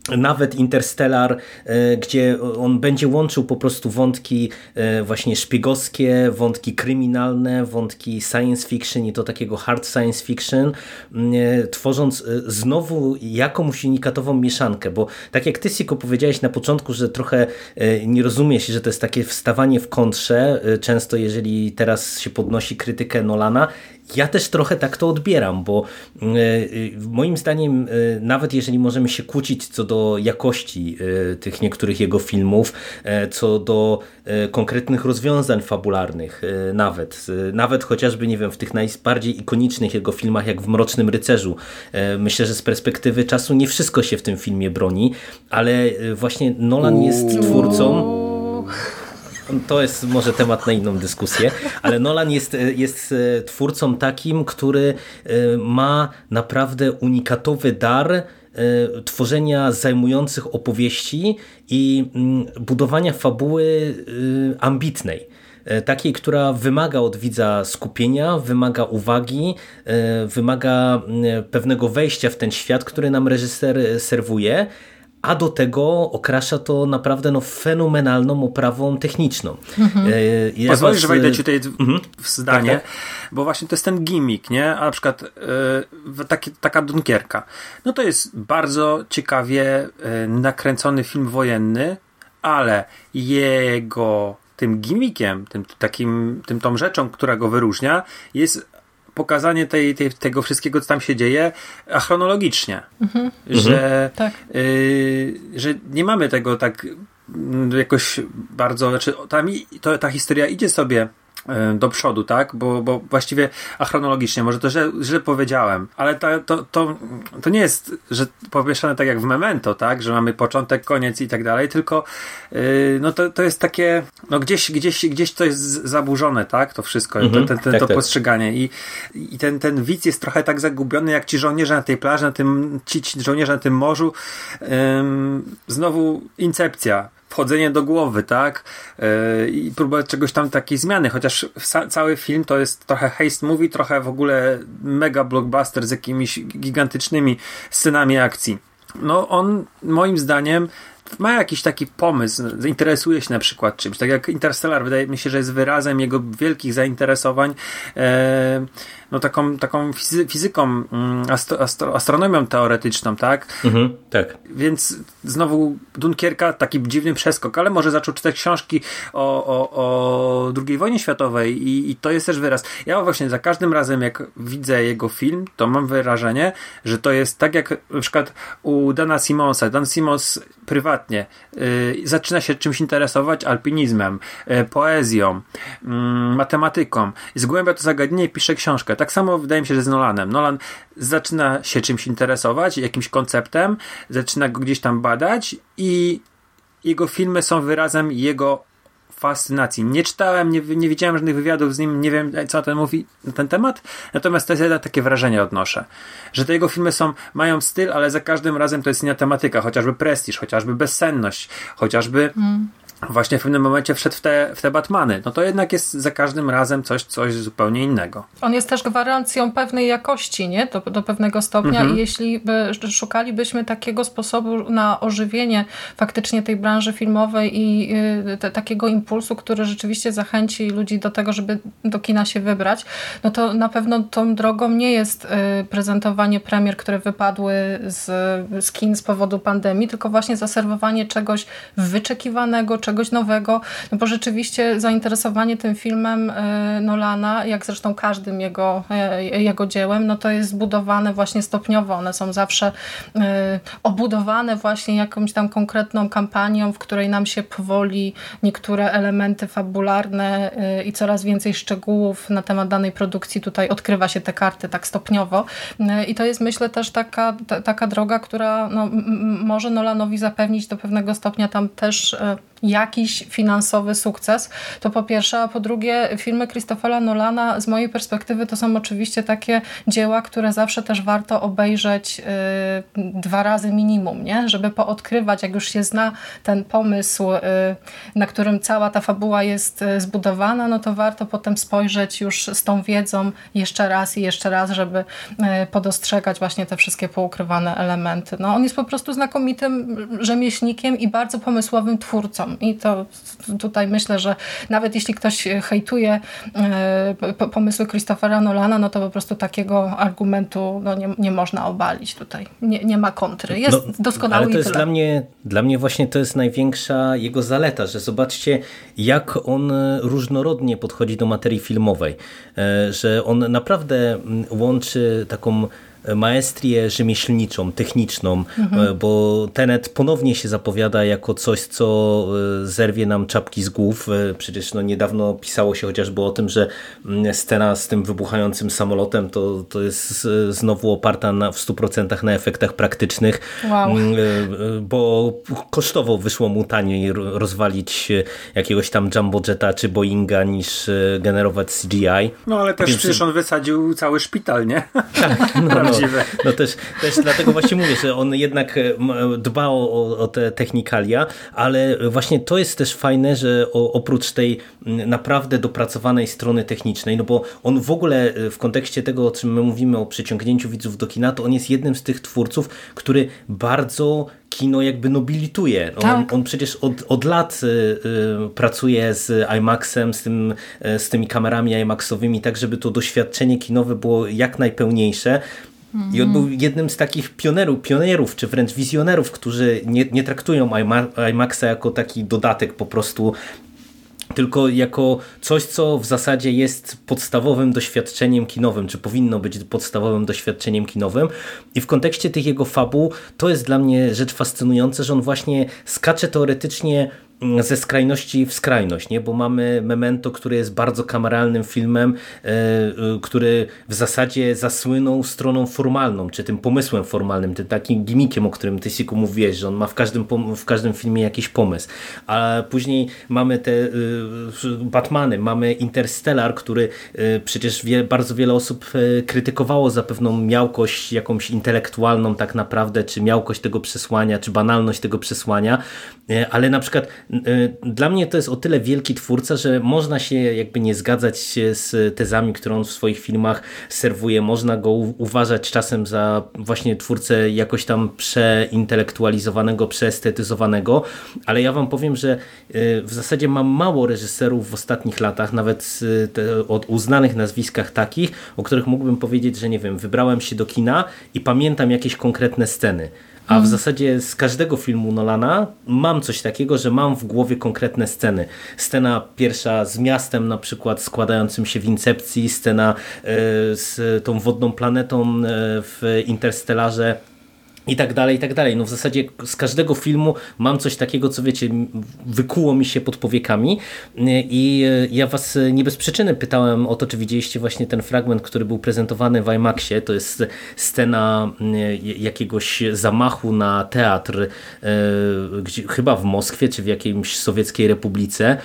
nawet Interstellar, e, gdzie on będzie łączył po prostu wątki e, właśnie szpiegowskie, wątki kryminalne, wątki science fiction i to takiego hard science fiction, e, tworząc znowu jakąś unikatową mieszankę, bo tak jak ty Siko powiedziałeś na początku, że trochę nie rozumie się, że to jest takie wstawanie w kontrze, często jeżeli teraz się podnosi krytykę Nolana, ja też trochę tak to odbieram, bo moim zdaniem, nawet jeżeli możemy się kłócić co do jakości tych niektórych jego filmów, co do konkretnych rozwiązań fabularnych, nawet, nawet chociażby, nie wiem, w tych najbardziej ikonicznych jego filmach, jak w Mrocznym Rycerzu, myślę, że z perspektywy czasu nie wszystko się w tym filmie broni, ale właśnie Nolan jest twórcą. To jest może temat na inną dyskusję, ale Nolan jest, jest twórcą takim, który ma naprawdę unikatowy dar tworzenia zajmujących opowieści i mm, budowania fabuły ambitnej. takiej, która wymaga od widza skupienia, wymaga uwagi, wymaga pewnego wejścia w ten świat, który nam reżyser serwuje, a do tego okrasza to naprawdę no, fenomenalną oprawą techniczną. Mhm. Ja Pozwolisz, was... że wejdę ci tutaj mhm. w zdanie, tak, tak. bo właśnie to jest ten gimmick, nie? A na przykład yy, taki, taka Dunkierka. No to jest bardzo ciekawie yy, nakręcony film wojenny, ale jego tym gimmickiem, tym takim, tym tą rzeczą, która go wyróżnia, jest pokazanie tej, tej, tego wszystkiego, co tam się dzieje, a chronologicznie. Mhm. Że, tak. y, że nie mamy tego tak mm, jakoś bardzo, znaczy tam to, ta historia idzie sobie do przodu, tak? Bo, bo właściwie achronologicznie, może to źle, źle powiedziałem, ale ta, to, to, to nie jest, że pomieszane tak jak w Memento, tak? Że mamy początek, koniec i tak dalej, tylko yy, no to, to jest takie, no gdzieś, gdzieś, gdzieś to jest zaburzone, tak? To wszystko, mhm, ten, ten, tak, to tak. postrzeganie i, i ten, ten widz jest trochę tak zagubiony jak ci żołnierze na tej plaży, na tym, ci, ci żołnierze na tym morzu. Yy, znowu incepcja wchodzenie do głowy, tak? Yy, I próba czegoś tam takiej zmiany, chociaż cały film to jest trochę haste movie, trochę w ogóle mega blockbuster z jakimiś gigantycznymi scenami akcji. No on moim zdaniem ma jakiś taki pomysł, zainteresuje się na przykład czymś, tak jak Interstellar wydaje mi się, że jest wyrazem jego wielkich zainteresowań e, no taką, taką fizy fizyką, mm, astro astro astronomią teoretyczną, tak? Mhm, tak. Więc znowu Dunkierka, taki dziwny przeskok, ale może zaczął czytać książki o, o, o II wojnie światowej i, i to jest też wyraz. Ja właśnie za każdym razem, jak widzę jego film, to mam wrażenie, że to jest tak jak na przykład u Dana Simonsa. Dan Simons prywatnie y, zaczyna się czymś interesować, alpinizmem, y, poezją, y, matematyką. Zgłębia to zagadnienie i pisze książkę. Tak samo wydaje mi się, że z Nolanem. Nolan zaczyna się czymś interesować, jakimś konceptem, zaczyna go gdzieś tam badać i jego filmy są wyrazem jego fascynacji. Nie czytałem, nie, nie widziałem żadnych wywiadów z nim, nie wiem, co ten mówi na ten temat, natomiast to jest takie wrażenie odnoszę, że te jego filmy są, mają styl, ale za każdym razem to jest inna tematyka, chociażby prestiż, chociażby bezsenność, chociażby mm właśnie w pewnym momencie wszedł w te, w te Batmany, no to jednak jest za każdym razem coś, coś zupełnie innego. On jest też gwarancją pewnej jakości, nie? Do, do pewnego stopnia mhm. i jeśli by, szukalibyśmy takiego sposobu na ożywienie faktycznie tej branży filmowej i y, te, takiego impulsu, który rzeczywiście zachęci ludzi do tego, żeby do kina się wybrać, no to na pewno tą drogą nie jest y, prezentowanie premier, które wypadły z, z kin z powodu pandemii, tylko właśnie zaserwowanie czegoś wyczekiwanego, czegoś nowego, no bo rzeczywiście zainteresowanie tym filmem e, Nolana, jak zresztą każdym jego, e, jego dziełem, no to jest zbudowane właśnie stopniowo. One są zawsze e, obudowane właśnie jakąś tam konkretną kampanią, w której nam się powoli niektóre elementy fabularne i coraz więcej szczegółów na temat danej produkcji tutaj odkrywa się te karty tak stopniowo. I to jest myślę też taka, taka droga, która no, może Nolanowi zapewnić do pewnego stopnia tam też jakiś finansowy sukces, to po pierwsze, a po drugie filmy Christophera Nolana z mojej perspektywy to są oczywiście takie dzieła, które zawsze też warto obejrzeć yy, dwa razy minimum, nie? żeby poodkrywać, jak już się zna ten pomysł, yy, na którym cała ta fabuła jest yy, zbudowana, no to warto potem spojrzeć już z tą wiedzą jeszcze raz i jeszcze raz, żeby podostrzegać właśnie te wszystkie poukrywane elementy. No, on jest po prostu znakomitym rzemieślnikiem i bardzo pomysłowym twórcą i to tutaj myślę, że nawet jeśli ktoś hejtuje e, pomysły Christophera Nolana, no to po prostu takiego argumentu no nie, nie można obalić tutaj. Nie, nie ma kontry. Jest no, doskonały ale to jest dla mnie, dla mnie właśnie to jest największa jego zaleta, że zobaczcie jak on różnorodnie podchodzi do materii filmowej, e, że on naprawdę łączy taką maestrię rzemieślniczą, techniczną, mhm. E, bo Tenet ponownie się zapowiada jako coś, co e, zerwie nam czapki z głów. E, przecież no niedawno pisało się chociażby o tym, że mm, scena z tym wybuchającym samolotem to, to jest znowu oparta na, w 100% na efektach praktycznych, wow. Mm, bo kosztowo wyszło mu taniej rozwalić jakiegoś tam Jumbo Jetta czy Boeinga niż generować CGI. No ale też Więc... przecież on wysadził cały szpital, nie? Tak, no, no prawdziwe. No, też, też dlatego właśnie mówię, że on jednak dba o, o te technikalia, ale właśnie to jest też fajne, że oprócz tej naprawdę dopracowanej strony technicznej, no bo on w ogóle w kontekście tego, o czym my mówimy, o przyciągnięciu widzów do kina, to on jest jednym z tych twórców, który bardzo kino jakby nobilituje. No, tak. On, on, przecież od, od lat y, y, pracuje z IMAXem, z, tym, y, z tymi kamerami IMAXowymi, tak żeby to doświadczenie kinowe było jak najpełniejsze. I on był jednym z takich pionerów, pionierów, czy wręcz wizjonerów, którzy nie, nie traktują IMAXa jako taki dodatek po prostu tylko jako coś, co w zasadzie jest podstawowym doświadczeniem kinowym, czy powinno być podstawowym doświadczeniem kinowym. I w kontekście tych jego fabuł to jest dla mnie rzecz fascynująca, że on właśnie skacze teoretycznie ze skrajności w skrajność, nie? bo mamy Memento, który jest bardzo kameralnym filmem, e, e, który w zasadzie zasłynął stroną formalną, czy tym pomysłem formalnym, tym takim gimikiem, o którym ty Siku mówiłeś, że on ma w każdym, w każdym filmie jakiś pomysł. A później mamy te e, Batmany, mamy Interstellar, który przecież wie, bardzo wiele osób krytykowało za pewną miałkość jakąś intelektualną tak naprawdę, czy miałkość tego przesłania, czy banalność tego przesłania, ale na przykład dla mnie to jest o tyle wielki twórca, że można się jakby nie zgadzać z tezami, które on w swoich filmach serwuje. Można go uważać czasem za właśnie twórcę jakoś tam przeintelektualizowanego, przeestetyzowanego, ale ja wam powiem, że y, w zasadzie mam mało reżyserów w ostatnich latach, nawet od uznanych nazwiskach takich, o których mógłbym powiedzieć, że nie wiem, wybrałem się do kina i pamiętam jakieś konkretne sceny. A w zasadzie z każdego filmu Nolana mam coś takiego, że mam w głowie konkretne sceny. Scena pierwsza z miastem na przykład składającym się w Incepcji, scena e, z tą wodną planetą e, w Interstellarze i tak dalej, i tak dalej. No w zasadzie z każdego filmu mam coś takiego, co wiecie, wykuło mi się pod powiekami i e, ja was nie bez przyczyny pytałem o to, czy widzieliście właśnie ten fragment, który był prezentowany w IMAXie. To jest scena jakiegoś zamachu na teatr, e, gdzie, chyba w Moskwie, czy w jakiejś sowieckiej republice.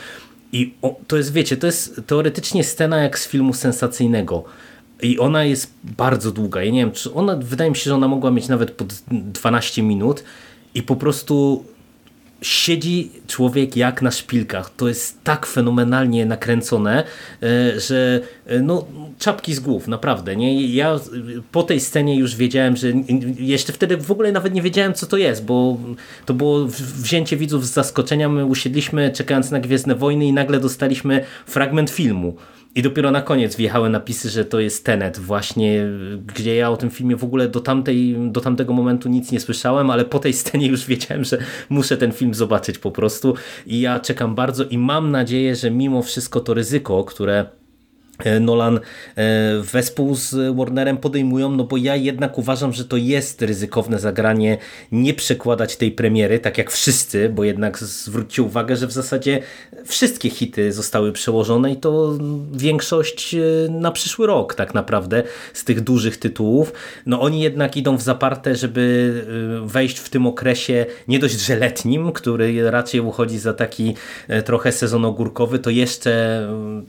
I to jest, wiecie, to jest teoretycznie scena jak z filmu sensacyjnego i ona jest bardzo długa. Ja nie wiem, czy ona, wydaje mi się, że ona mogła mieć nawet pod 12 minut i po prostu siedzi człowiek jak na szpilkach. To jest tak fenomenalnie nakręcone, e, że e, no, czapki z głów, naprawdę. Nie? Ja po tej scenie już wiedziałem, że jeszcze wtedy w ogóle nawet nie wiedziałem, co to jest, bo to było wzięcie widzów z zaskoczenia. My usiedliśmy czekając na Gwiezdne Wojny i nagle dostaliśmy fragment filmu. I dopiero na koniec wjechały napisy, że to jest Tenet. Właśnie, gdzie ja o tym filmie w ogóle do, tamtej, do tamtego momentu nic nie słyszałem, ale po tej scenie już wiedziałem, że muszę ten film zobaczyć po prostu. I ja czekam bardzo i mam nadzieję, że mimo wszystko to ryzyko, które E, Nolan e, wespół z Warnerem podejmują, no bo ja jednak uważam, że to jest ryzykowne zagranie nie przekładać tej premiery, tak jak wszyscy, bo jednak zwróćcie uwagę, że w zasadzie wszystkie hity zostały przełożone i to większość e, na przyszły rok tak naprawdę z tych dużych tytułów. No oni jednak idą w zaparte, żeby wejść w tym okresie nie dość, że letnim, który raczej uchodzi za taki trochę sezon ogórkowy, to jeszcze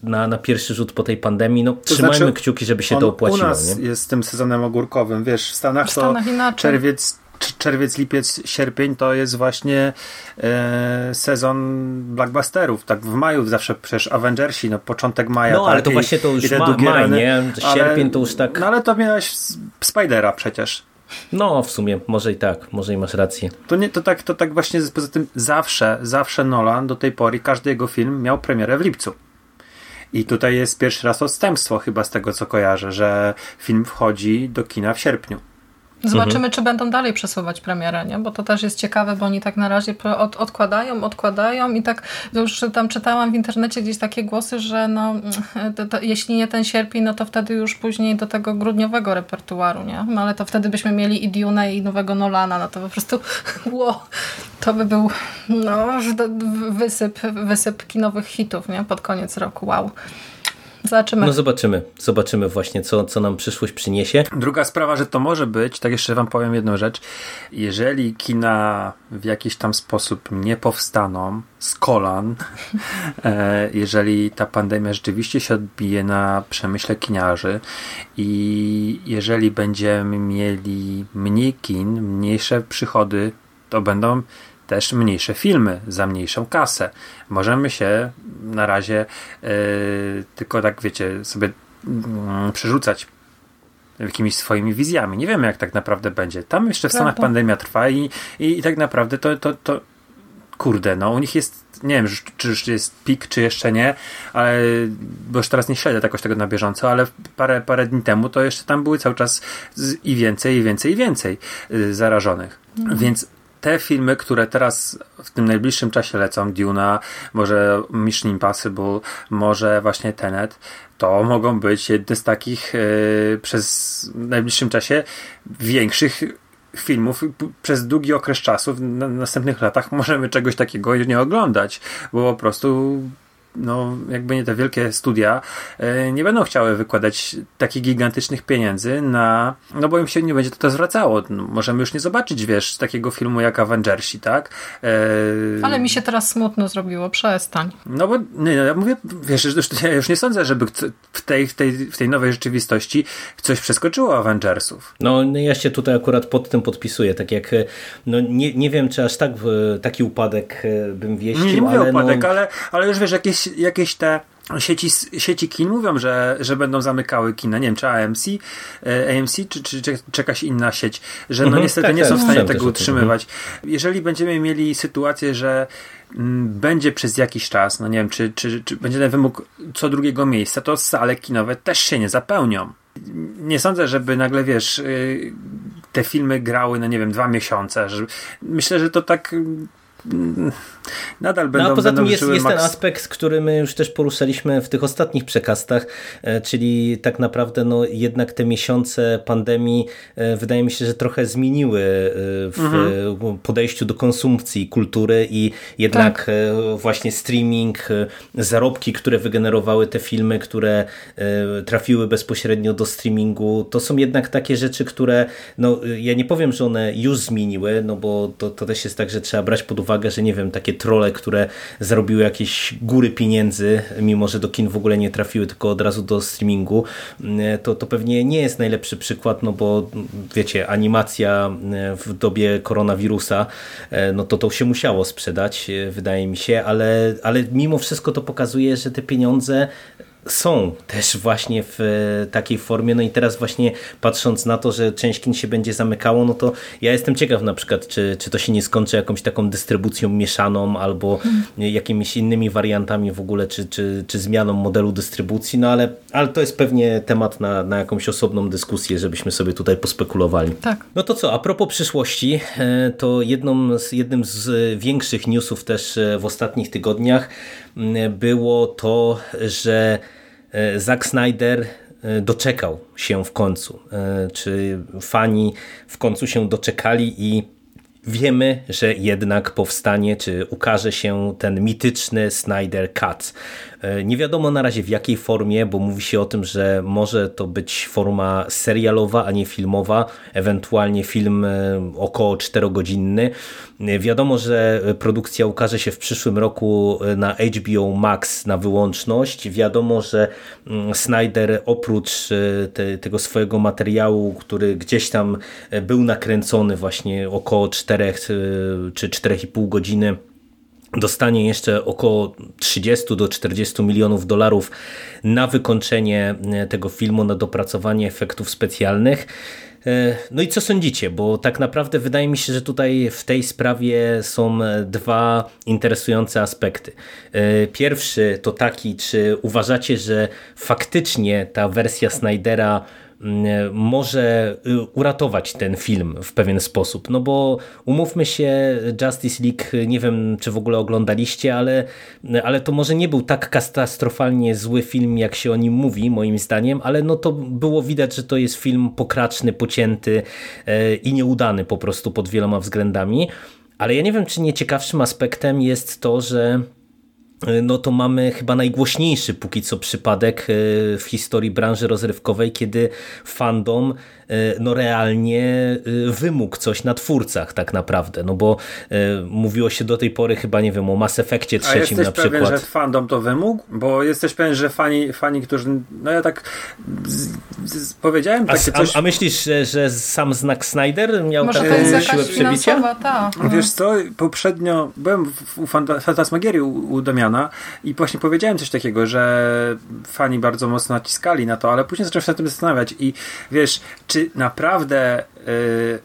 na, na pierwszy rzut po tej pandemii, no to trzymajmy znaczy, kciuki, żeby się to opłaciło. U nas nie? jest tym sezonem ogórkowym, wiesz, w Stanach, w Stanach to inaczej. czerwiec, czerwiec, lipiec, sierpień to jest właśnie e, sezon blockbusterów. Tak w maju zawsze przecież Avengersi, no początek maja. No ale tak, to właśnie to już ma, maj, rany, nie? Sierpień ale, to już tak... No ale to miałeś Spidera przecież. No, w sumie, może i tak, może i masz rację. To, nie, to, tak, to tak właśnie poza tym zawsze, zawsze Nolan do tej pory, każdy jego film miał premierę w lipcu. I tutaj jest pierwszy raz odstępstwo chyba z tego, co kojarzę, że film wchodzi do kina w sierpniu. Zobaczymy, mhm. czy będą dalej przesuwać premierę, nie? bo to też jest ciekawe, bo oni tak na razie od, odkładają, odkładają i tak już tam czytałam w internecie gdzieś takie głosy, że no, to, to, jeśli nie ten sierpień, no to wtedy już później do tego grudniowego repertuaru, nie? No, ale to wtedy byśmy mieli i Dune i nowego Nolana, no to po prostu wow, to by był no, wysyp, wysyp kinowych hitów nie? pod koniec roku, wow. Zobaczymy. No zobaczymy, zobaczymy właśnie, co, co nam przyszłość przyniesie. Druga sprawa, że to może być, tak jeszcze wam powiem jedną rzecz, jeżeli kina w jakiś tam sposób nie powstaną z kolan, e, jeżeli ta pandemia rzeczywiście się odbije na przemyśle kiniarzy i jeżeli będziemy mieli mniej kin, mniejsze przychody, to będą też mniejsze filmy za mniejszą kasę. Możemy się na razie yy, tylko tak, wiecie, sobie yy, przerzucać jakimiś swoimi wizjami. Nie wiemy, jak tak naprawdę będzie. Tam jeszcze w Stanach Prawda. pandemia trwa i, i, i tak naprawdę to, to, to kurde, no u nich jest, nie wiem, czy już jest pik, czy jeszcze nie, ale, bo już teraz nie śledzę jakoś tego na bieżąco, ale parę, parę dni temu to jeszcze tam były cały czas i więcej, i więcej, i więcej y, zarażonych. Więc te filmy, które teraz w tym najbliższym czasie lecą, Duna, może Mission Impossible, może właśnie Tenet, to mogą być jedne z takich y, przez w najbliższym czasie większych filmów. Przez długi okres czasu w na- następnych latach możemy czegoś takiego nie oglądać, bo po prostu no, jakby nie te wielkie studia e, nie będą chciały wykładać takich gigantycznych pieniędzy na, no bo im się nie będzie to, to zwracało. No, możemy już nie zobaczyć, wiesz, takiego filmu jak Avengersi, tak? E, Ale mi się teraz smutno zrobiło, przestań. no bo nie, no, ja mówię, wiesz, że już, ja już nie sądzę, żeby w tej, w, tej, w tej nowej rzeczywistości coś przeskoczyło Avengersów. No no ja się tutaj akurat pod tym podpisuję, tak jak, e, no nie, nie wiem, czy aż tak w taki upadek e, bym wieścił, Nie, nie mówię ale o upadek, no, ale, ale już wiesz, jakieś, jakieś te sieci, sieci kin mówią, że, że będą zamykały kina. Nie wiem, czy AMC, e, AMC czy, czy, czy, jakaś inna sieć, że no Mhm, niestety tak, nie tak, są w stanie tego utrzymywać. Jeżeli będziemy mieli sytuację, że mm, będzie przez jakiś czas, no nie wiem, czy, czy, czy będzie ten wymóg co drugiego miejsca, to sale kinowe też się nie zapełnią. Nie sądzę, żeby nagle, wiesz, y, te filmy grały, no nie wiem, dwa miesiące. Myślę, że to tak nadal będą No a poza będą tym jest, jest ten aspekt, który my już też poruszaliśmy w tych ostatnich przekastach, e, czyli tak naprawdę no, jednak te miesiące pandemii e, wydaje mi się, że trochę zmieniły e, w Mhm. podejściu do konsumpcji kultury i jednak e, właśnie streaming, zarobki, które wygenerowały te filmy, które trafiły bezpośrednio do streamingu, to są jednak takie rzeczy, które no, ja nie powiem, że one już zmieniły, no bo to, to też jest tak, że trzeba brać pod uwagę, że nie wiem, takie trole, które zarobiły jakieś góry pieniędzy, mimo że do kin w ogóle nie trafiły, tylko od razu do streamingu, mm, to, to pewnie nie jest najlepszy przykład, no bo mm, wiecie, animacja mm, w dobie koronawirusa, e, no to to się musiało sprzedać, e, wydaje mi się, ale, ale mimo wszystko to pokazuje, że te pieniądze są też właśnie w e, takiej formie. No i teraz właśnie patrząc na to, że część kin się będzie zamykało, no to ja jestem ciekaw na przykład, czy, czy to się nie skończy jakąś taką dystrybucją mieszaną albo jakimiś innymi wariantami w ogóle, czy, czy, czy zmianą modelu dystrybucji, no ale, ale to jest pewnie temat na, na jakąś osobną dyskusję, żebyśmy sobie tutaj pospekulowali. Tak. No to co, a propos przyszłości, e, to jedną z, jednym z większych newsów też e, w ostatnich tygodniach było to, że e, Zack Snyder e, doczekał się w końcu. E, Czy fani w końcu się doczekali i wiemy, że jednak powstanie, czy ukaże się ten mityczny Snyder Cut. E, Nie wiadomo na razie w jakiej formie, bo mówi się o tym, że może to być forma serialowa, a nie filmowa, ewentualnie film e, około 4-godzinny. E, Wiadomo, że produkcja ukaże się w przyszłym roku na HBO Max na wyłączność. Wiadomo, że mm, Snyder oprócz te, tego swojego materiału, który gdzieś tam był nakręcony właśnie około 4 e, czy 4,5 godziny, dostanie jeszcze około 30 do 40 milionów dolarów na wykończenie e, tego filmu, na dopracowanie efektów specjalnych. E, No i co sądzicie? Bo tak naprawdę wydaje mi się, że tutaj w tej sprawie są e, dwa interesujące aspekty. Pierwszy to taki, czy uważacie, że faktycznie ta wersja Snydera może y, uratować ten film w pewien sposób. No bo umówmy się, Justice League, nie wiem czy w ogóle oglądaliście, ale, ale to może nie był tak katastrofalnie zły film, jak się o nim mówi, moim zdaniem, ale no to było widać, że to jest film pokraczny, pocięty e, i nieudany po prostu pod wieloma względami. Ale ja nie wiem, czy nie ciekawszym aspektem jest to, że no to mamy chyba najgłośniejszy póki co przypadek w historii branży rozrywkowej, kiedy fandom E, no realnie e, wymógł coś na twórcach tak naprawdę, no bo e, mówiło się do tej pory chyba, nie wiem, o Mass Effectie trzecim na przykład. A jesteś pewien, że fandom to wymógł? Bo jesteś pewien, że fani, fani którzy, no ja tak z, z, powiedziałem a, takie coś... A, a myślisz, że, że sam znak Snyder miał Może taką to jest siłę przebicia? Ta. Wiesz co, poprzednio byłem u Fantasmagierii u, u Damiana i właśnie powiedziałem coś takiego, że fani bardzo mocno naciskali na to, ale później zacząłem się nad tym zastanawiać i wiesz, czy czy naprawdę yy,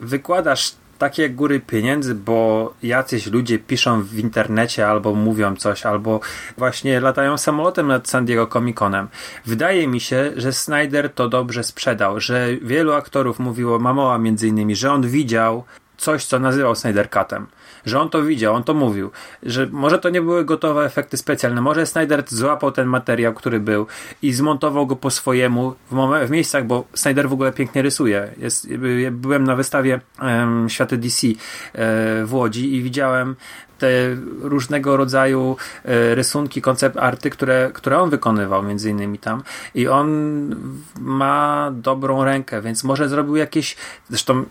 wykładasz takie góry pieniędzy, bo jacyś ludzie piszą w internecie albo mówią coś, albo właśnie latają samolotem nad San Diego Comic Conem. Wydaje mi się, że Snyder to dobrze sprzedał, że wielu aktorów mówiło, Mamoła między innymi, że on widział coś, co nazywał Snyder Cutem że on to widział, on to mówił, że może to nie były gotowe efekty specjalne, może Snyder złapał ten materiał, który był i zmontował go po swojemu w, momen- w miejscach, bo Snyder w ogóle pięknie rysuje. Jest, byłem na wystawie um, Światy DC e, w Łodzi i widziałem te różnego rodzaju e, rysunki, koncept arty, które, które on wykonywał między innymi tam i on ma dobrą rękę, więc może zrobił jakieś, zresztą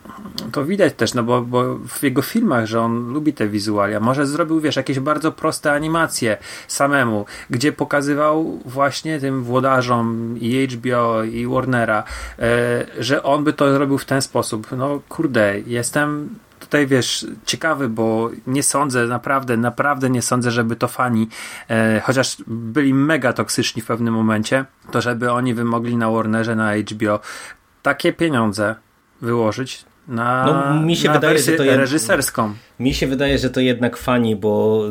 to widać też, no bo, bo w jego filmach, że on lubi te wizualia, może zrobił, wiesz, jakieś bardzo proste animacje samemu, gdzie pokazywał właśnie tym włodarzom i HBO i Warnera, e, że on by to zrobił w ten sposób. No kurde, jestem tutaj wiesz, ciekawy, bo nie sądzę, naprawdę, naprawdę nie sądzę, żeby to fani, e, chociaż byli mega toksyczni w pewnym momencie, to żeby oni wymogli na Warnerze, na HBO takie pieniądze wyłożyć na, no, mi się na wydaje, że to reżyserską. Mi się wydaje, że to jednak fani, bo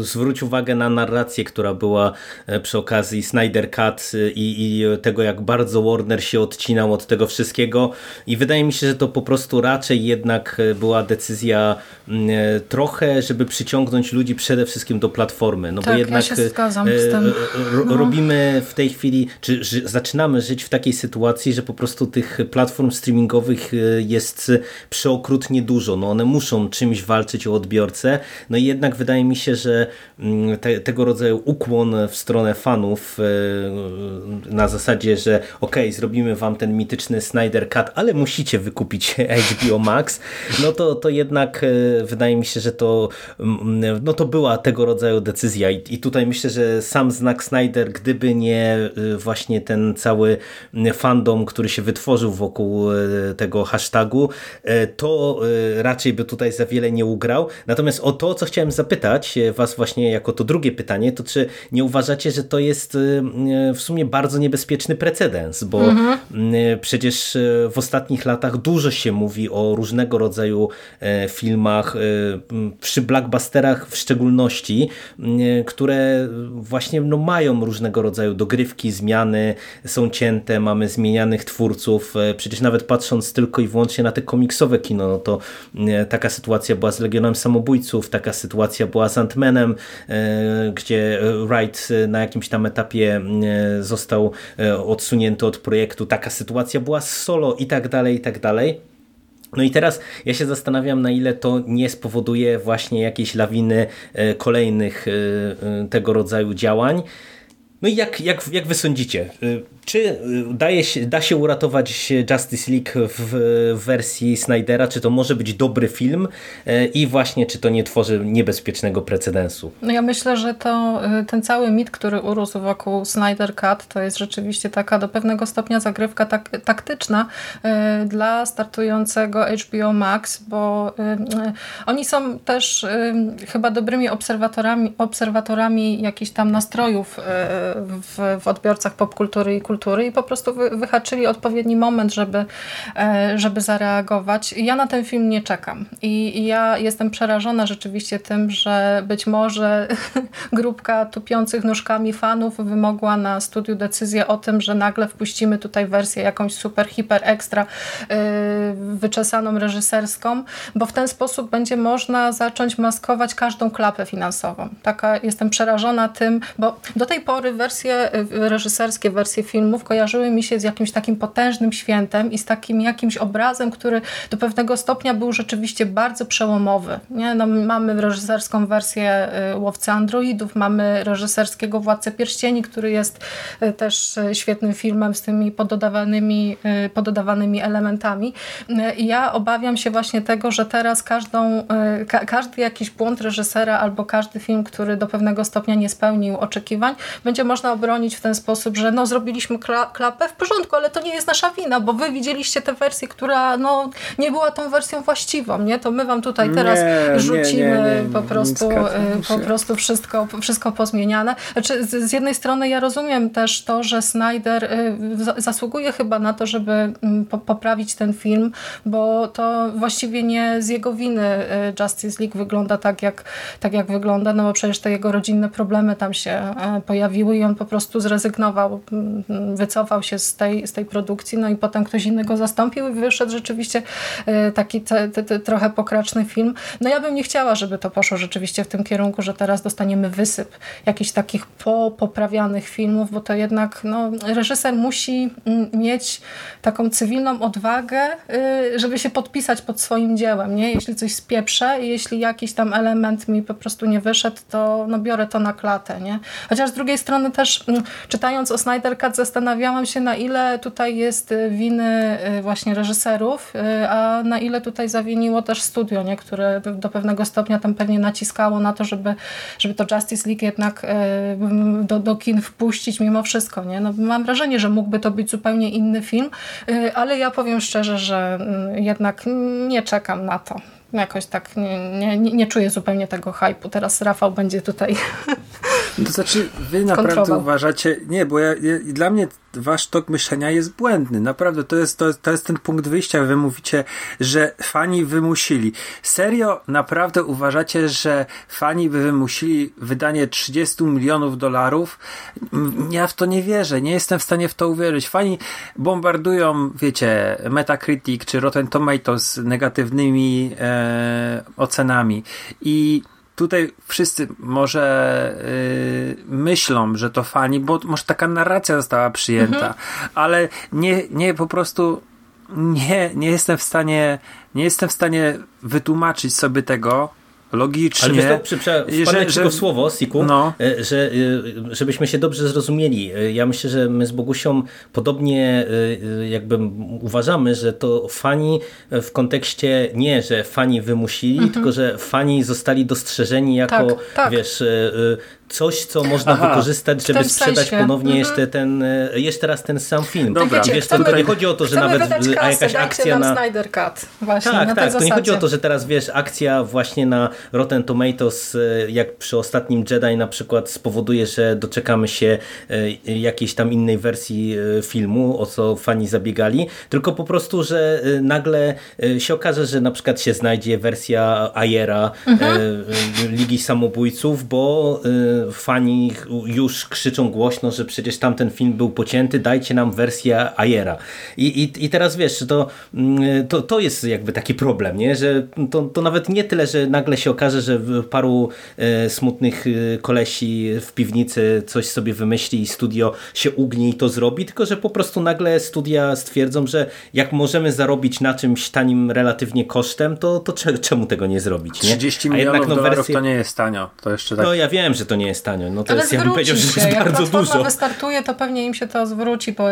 zwróć uwagę na narrację, która była e, przy okazji Snyder Cut e, i, i, tego, jak bardzo Warner się odcinał od tego wszystkiego i wydaje mi się, że to po prostu raczej jednak e, była decyzja trochę, żeby przyciągnąć ludzi przede wszystkim do platformy. No tak, bo jednak ja. No. robimy w tej chwili, czy zaczynamy żyć w takiej sytuacji, że po prostu tych platform streamingowych jest przeokrutnie dużo. No one muszą czymś walczyć o odbiorcę. No i jednak wydaje mi się, że mm, te, tego rodzaju ukłon w stronę fanów e, na zasadzie, że ok, zrobimy wam ten mityczny Snyder Cut, ale musicie wykupić HBO Max, no to, to jednak e, wydaje mi się, że to, mm, no to była tego rodzaju decyzja i, i tutaj myślę, że sam znak Snyder, gdyby nie e, właśnie ten cały fandom, który się wytworzył wokół tego hashtagu, to raczej by tutaj za wiele nie nie ugrał. Natomiast o to, co chciałem zapytać e, was właśnie jako to drugie pytanie, to czy nie uważacie, że to jest e, e, w sumie bardzo niebezpieczny precedens, bo mhm. przecież w ostatnich latach dużo się mówi o różnego rodzaju filmach, przy blockbusterach w szczególności, które właśnie no, mają różnego rodzaju dogrywki, zmiany, są cięte, mamy zmienianych twórców. Przecież nawet patrząc tylko i wyłącznie na te komiksowe kino, no to taka sytuacja była z Legionem Samobójców, taka sytuacja była z Ant-Manem, e, gdzie Wright na jakimś tam etapie e, został e, odsunięty od projektu, taka sytuacja była z Solo i tak dalej, i tak dalej. No i teraz ja się zastanawiam, na ile to nie spowoduje właśnie jakiejś lawiny kolejnych tego rodzaju działań. No i jak, jak, jak wy sądzicie? Czy y, daje się, da się uratować Justice League w wersji Snydera? Czy to może być dobry film? Y, I właśnie, czy to nie tworzy niebezpiecznego precedensu? No ja myślę, że to y, ten cały mit, który urósł wokół Snyder Cut, to jest rzeczywiście taka do pewnego stopnia zagrywka tak, taktyczna dla startującego HBO Max, bo oni są też chyba dobrymi obserwatorami, obserwatorami jakichś tam nastrojów w, w odbiorcach popkultury i kultury i po prostu wy, wyhaczyli odpowiedni moment, żeby, e, żeby zareagować. Ja na ten film nie czekam i ja jestem przerażona rzeczywiście tym, że być może grupka tupiących nóżkami fanów wymogła na studiu decyzję o tym, że nagle wpuścimy tutaj wersję jakąś super, hiper ekstra e, wyczesaną reżyserską, bo w ten sposób będzie można zacząć maskować każdą klapę finansową. Taka jestem przerażona tym, bo do tej pory wersje reżyserskie, wersje filmów kojarzyły mi się z jakimś takim potężnym świętem i z takim jakimś obrazem, który do pewnego stopnia był rzeczywiście bardzo przełomowy. Nie? No, mamy reżyserską wersję Łowcy Androidów, mamy reżyserskiego Władcę Pierścieni, który jest też świetnym filmem z tymi pododawanymi, pododawanymi elementami. I ja obawiam się właśnie tego, że teraz każdą, ka każdy jakiś błąd reżysera albo każdy film, który do pewnego stopnia nie spełnił oczekiwań, będzie można obronić w ten sposób, że no zrobiliśmy kla klapę w porządku, ale to nie jest nasza wina, bo wy widzieliście tę wersję, która no, nie była tą wersją właściwą, nie? To my wam tutaj teraz nie, rzucimy nie, nie, po prostu, e, po prostu wszystko, wszystko pozmieniane. Znaczy, z, z jednej strony ja rozumiem też to, że Snyder e, zasługuje chyba na to, żeby mm, poprawić ten film, bo to właściwie nie z jego winy e, Justice League wygląda tak jak, tak jak wygląda, no bo przecież te jego rodzinne problemy tam się pojawiły i on po prostu zrezygnował, mm, wycofał się z tej, z tej produkcji, no i potem ktoś inny go zastąpił i wyszedł rzeczywiście e, taki te, te, te, trochę pokraczny film. No ja bym nie chciała, żeby to poszło rzeczywiście w tym kierunku, że teraz dostaniemy wysyp jakichś takich popoprawianych filmów, bo to jednak no, reżyser musi mm, mieć taką cywilną odwagę, y, żeby się podpisać pod swoim dziełem, nie? Jeśli coś spieprzę, jeśli jakiś tam element mi po prostu nie wyszedł, to no biorę to na klatę, nie? Chociaż z drugiej strony też mm, czytając o Snyder Cut zastanawiałam się na ile tutaj jest y, winy y, właśnie reżyserów, y, a na ile tutaj zawiniło też studio, nie? Które do pewnego stopnia tam pewnie naciskało na to, żeby, żeby to Justice League jednak do, do kin wpuścić mimo wszystko, nie? No, mam wrażenie, że mógłby to być zupełnie inny film, ale ja powiem szczerze, że mm, jednak nie czekam na to jakoś tak nie, nie, nie czuję zupełnie tego hypu. Teraz Rafał będzie tutaj To znaczy, wy naprawdę uważacie, nie, bo ja, ja, dla mnie wasz tok myślenia jest błędny. Naprawdę, to jest, to, to jest ten punkt wyjścia. Wy mówicie, że fani wymusili. Serio, naprawdę uważacie, że fani by wymusili wydanie 30 milionów dolarów? Ja w to nie wierzę. Nie jestem w stanie w to uwierzyć. Fani bombardują, wiecie, Metacritic czy Rotten Tomatoes negatywnymi e, ocenami i tutaj wszyscy może yy, myślą, że to fani, bo może taka narracja została przyjęta, mhm. ale nie, nie po prostu nie, nie jestem w stanie nie jestem w stanie wytłumaczyć sobie tego, logicznie. Ale wiesz, przy, przy, że, że, słowo, Siku, no. E, że, e, żebyśmy się dobrze zrozumieli. E, ja myślę, że my z Bogusią podobnie jakby uważamy, że to fani w kontekście nie, że fani wymusili, mhm. tylko że fani zostali dostrzeżeni jako, tak, tak. wiesz, coś, co można Aha, wykorzystać, żeby sprzedać sensie. ponownie mhm. jeszcze ten, e, jeszcze raz ten sam film. Dobra. Wiecie, wiesz, to, to nie chodzi o to, że nawet a jakaś akcja na... Snyder Cut. Właśnie, tak, na tak, to nie chodzi o to, że teraz wiesz, akcja właśnie na Rotten Tomatoes, e, jak przy ostatnim Jedi na przykład spowoduje, że doczekamy się e, jakiejś tam innej wersji filmu, o co fani zabiegali, tylko po prostu, że nagle się okaże, że na przykład się znajdzie wersja Ayera mhm. Ligi Samobójców, bo fani już krzyczą głośno, że przecież tamten film był pocięty, dajcie nam wersję Ayera. I, i, i teraz wiesz, to, mm, to, to jest jakby taki problem, nie? że to, to nawet nie tyle, że nagle się okaże, że paru e, smutnych e, kolesi w piwnicy coś sobie wymyśli i studio się ugnie i to zrobi, tylko że po prostu nagle studia stwierdzą, że jak możemy zarobić na czymś tanim relatywnie kosztem, to, to czemu tego nie zrobić? Nie? 30 milionów jednak, no, dolarów to nie jest tanio. To jeszcze tak... No ja wiem, że to nie jest tanio. No to Ale jest, ja bym powiedział, że się. jest Jak bardzo dużo. Wystartuje, to pewnie im się to zwróci, bo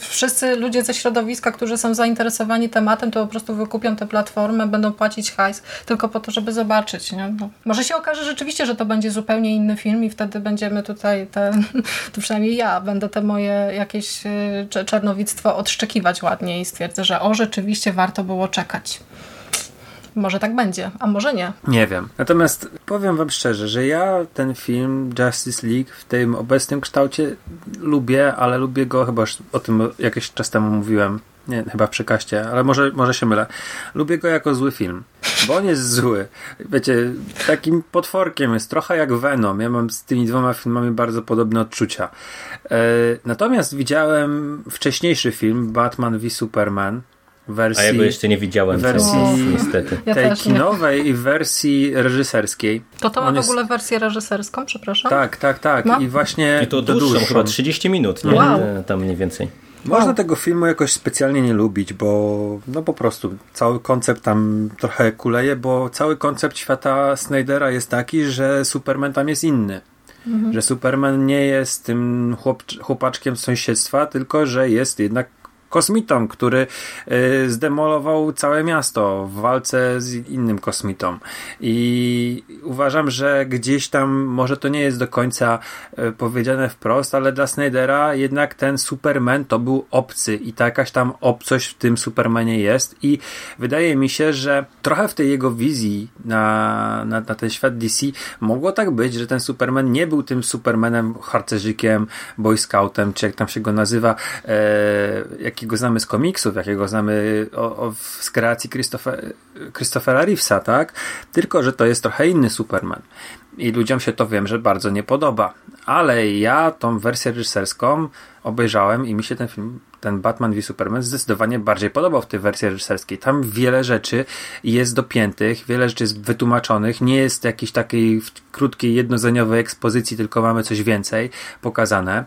wszyscy ludzie ze środowiska, którzy są zainteresowani tematem, to po prostu wykupią tę platformę, będą płacić hajs tylko po to, żeby zobaczyć. Nie? No. Może się okaże rzeczywiście, że to będzie zupełnie inny film i wtedy będziemy tutaj, te, to przynajmniej ja, będę te moje jakieś y, czarnowictwo odszczekiwać ładnie i stwierdzę, że o, rzeczywiście warto było czekać. Może tak będzie, a może nie. Nie wiem. Natomiast powiem wam szczerze, że ja ten film Justice League w tym obecnym kształcie lubię, ale lubię go chyba już o tym jakiś czas temu mówiłem. Nie, chyba przy kaście, ale może, może się mylę. Lubię go jako zły film, bo on jest zły. Wiecie, takim potworkiem jest trochę jak Venom. Ja mam z tymi dwoma filmami bardzo podobne odczucia. E, natomiast widziałem wcześniejszy film Batman v Superman wersji, A ja go jeszcze nie widziałem, wersji niestety. Ja tej kinowej i wersji reżyserskiej. To to ma On w jest- ogóle wersję reżyserską, przepraszam? Tak, tak, tak. Ma? I właśnie I to dłuższą, chyba 30 minut, nie? Wow. E, Tam mniej więcej. Można tego filmu jakoś specjalnie nie lubić, bo no po prostu cały koncept tam trochę kuleje, bo cały koncept świata Snydera jest taki, że Superman tam jest inny. Że Superman nie jest tym chłop, chłopaczkiem z sąsiedztwa, tylko że jest jednak kosmitą, który y, zdemolował całe miasto w walce z innym kosmitą. I uważam, że gdzieś tam może to nie jest do końca y, powiedziane wprost, ale dla Snydera jednak ten Superman to był obcy i ta jakaś tam obcość w tym Supermanie jest i wydaje mi się, że trochę w tej jego wizji na, na, na ten świat DC mogło tak być, że ten Superman nie był tym Supermanem harcerzykiem, boy scoutem, czy jak tam się go nazywa, e, jakiego znamy z komiksów, jakiego znamy o, o, z kreacji Christopher, Christophera Reevesa, tak? Tylko, że to jest trochę inny Superman. I ludziom się to wiem, że bardzo nie podoba. Ale ja tą wersję reżyserską obejrzałem i mi się ten film, ten Batman v Superman zdecydowanie bardziej podobał w tej wersji reżyserskiej. Tam wiele rzeczy jest dopiętych, wiele rzeczy jest wytłumaczonych, nie jest jakiejś takiej krótkiej, jednozdaniowej ekspozycji, tylko mamy coś więcej pokazane.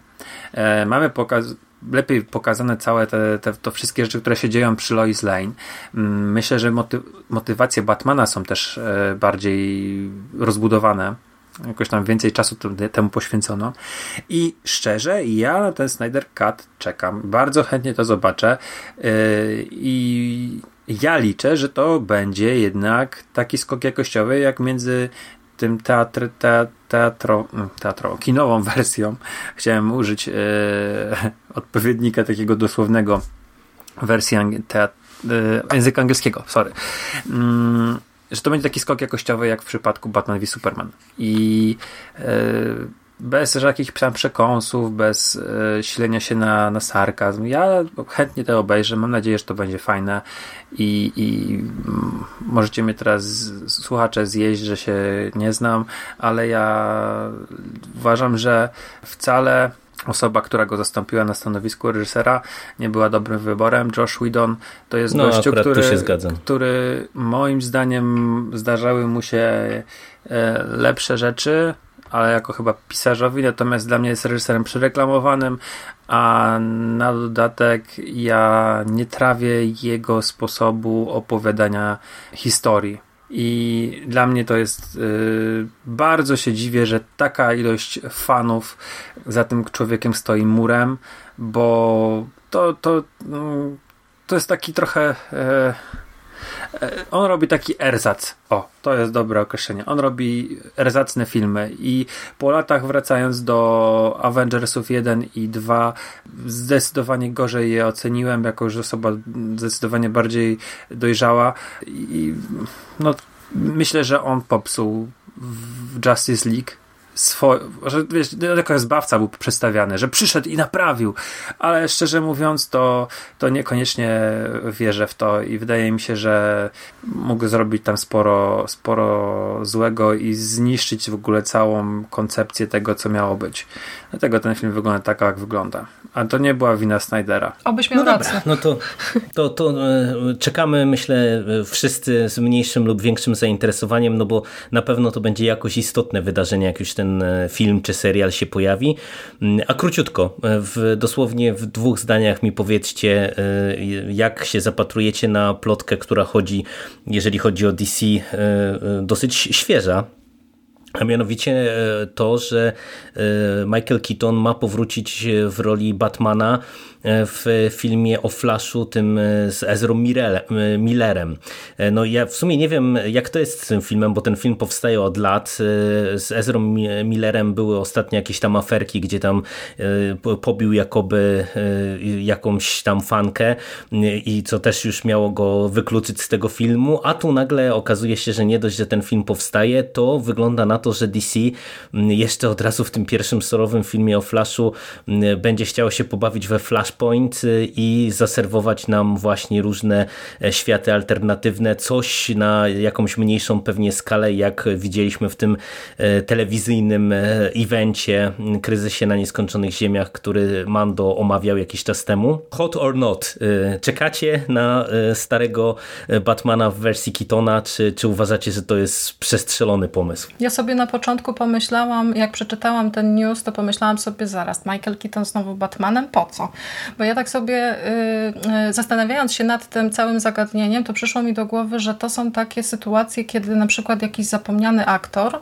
E, mamy pokaz lepiej pokazane całe te, te to wszystkie rzeczy, które się dzieją przy Lois Lane. Mm, Myślę, że moty motywacje Batmana są też e, bardziej rozbudowane. Jakoś tam więcej czasu temu poświęcono. I szczerze, ja na ten Snyder Cut czekam. Bardzo chętnie to zobaczę. Yy, I ja liczę, że to będzie jednak taki skok jakościowy, jak między tym teatr, te, teatro, mm, teatro, kinową wersją. Chciałem użyć yy, odpowiednika takiego dosłownego wersji ang- yy, języka angielskiego, sorry. Mm, że to będzie taki skok jakościowy jak w przypadku Batman v Superman. I yy, bez jakichś tam przekąsów, bez yy, silenia się na, na sarkazm. Ja chętnie to obejrzę. Mam nadzieję, że to będzie fajne i, i możecie mnie teraz słuchacze zjeść, że się nie znam, ale ja uważam, że wcale osoba, która go zastąpiła na stanowisku reżysera nie była dobrym wyborem. Josh Whedon to jest No, gościu, który, który moim zdaniem zdarzały mu się e, lepsze rzeczy, ale jako chyba pisarzowi, natomiast dla mnie jest reżyserem przereklamowanym, a na dodatek ja nie trawię jego sposobu opowiadania historii. I dla mnie to jest y, bardzo się dziwię, że taka ilość fanów za tym człowiekiem stoi murem, bo to, to, mm, to jest taki trochę. E, on robi taki erzac. O, to jest dobre określenie. On robi erzacne filmy i po latach wracając do Avengersów 1 i 2 zdecydowanie gorzej je oceniłem, jako że osoba zdecydowanie bardziej dojrzała i no myślę, że on popsuł w Justice League swo- że wiesz, jako zbawca był przedstawiany, że przyszedł i naprawił, ale szczerze mówiąc to, to niekoniecznie wierzę w to i wydaje mi się, że mógł zrobić tam sporo, sporo złego i zniszczyć w ogóle całą koncepcję tego, co miało być. Dlatego ten film wygląda tak, jak wygląda. A to nie była wina Snydera. Obyś miał No rację. dobra, no to, to, to e, czekamy, myślę, wszyscy z mniejszym lub większym zainteresowaniem, no bo na pewno to będzie jakoś istotne wydarzenie, jak już ten e, film czy serial się pojawi. Mm, A króciutko, e, w, dosłownie w dwóch zdaniach mi powiedzcie, jak się zapatrujecie na plotkę, która chodzi, jeżeli chodzi o DC, dosyć świeża, a mianowicie e, to, że e, Michael Keaton ma powrócić e, w roli Batmana w filmie o Flashu, tym e, z Mirele- Millerem. E, No ja w sumie nie wiem, jak to jest z tym filmem, bo ten film powstaje od lat. E, Z Ezra Millerem były ostatnio jakieś tam aferki, gdzie tam e, po- pobił jakoby e, jakąś tam fankę e, i co też już miało go wykluczyć z tego filmu, a tu nagle okazuje się, że nie dość, że ten film powstaje, to wygląda na to, że DC jeszcze od razu w tym pierwszym solowym filmie o Flashu będzie chciało się pobawić we Flashpoint i zaserwować nam właśnie różne światy alternatywne, coś na jakąś mniejszą pewnie skalę, jak widzieliśmy w tym telewizyjnym evencie Kryzysie na Nieskończonych Ziemiach, który Mando omawiał jakiś czas temu. Hot or not, czekacie na starego Batmana w wersji Kitona, czy, czy uważacie, że to jest przestrzelony pomysł? Ja sobie na początku pomyślałam, jak przeczytałam ten news, to pomyślałam sobie zaraz, Michael Keaton znowu Batmanem, po co? Bo ja tak sobie yy, zastanawiając się nad tym całym zagadnieniem, to przyszło mi do głowy, że to są takie sytuacje, kiedy na przykład jakiś zapomniany aktor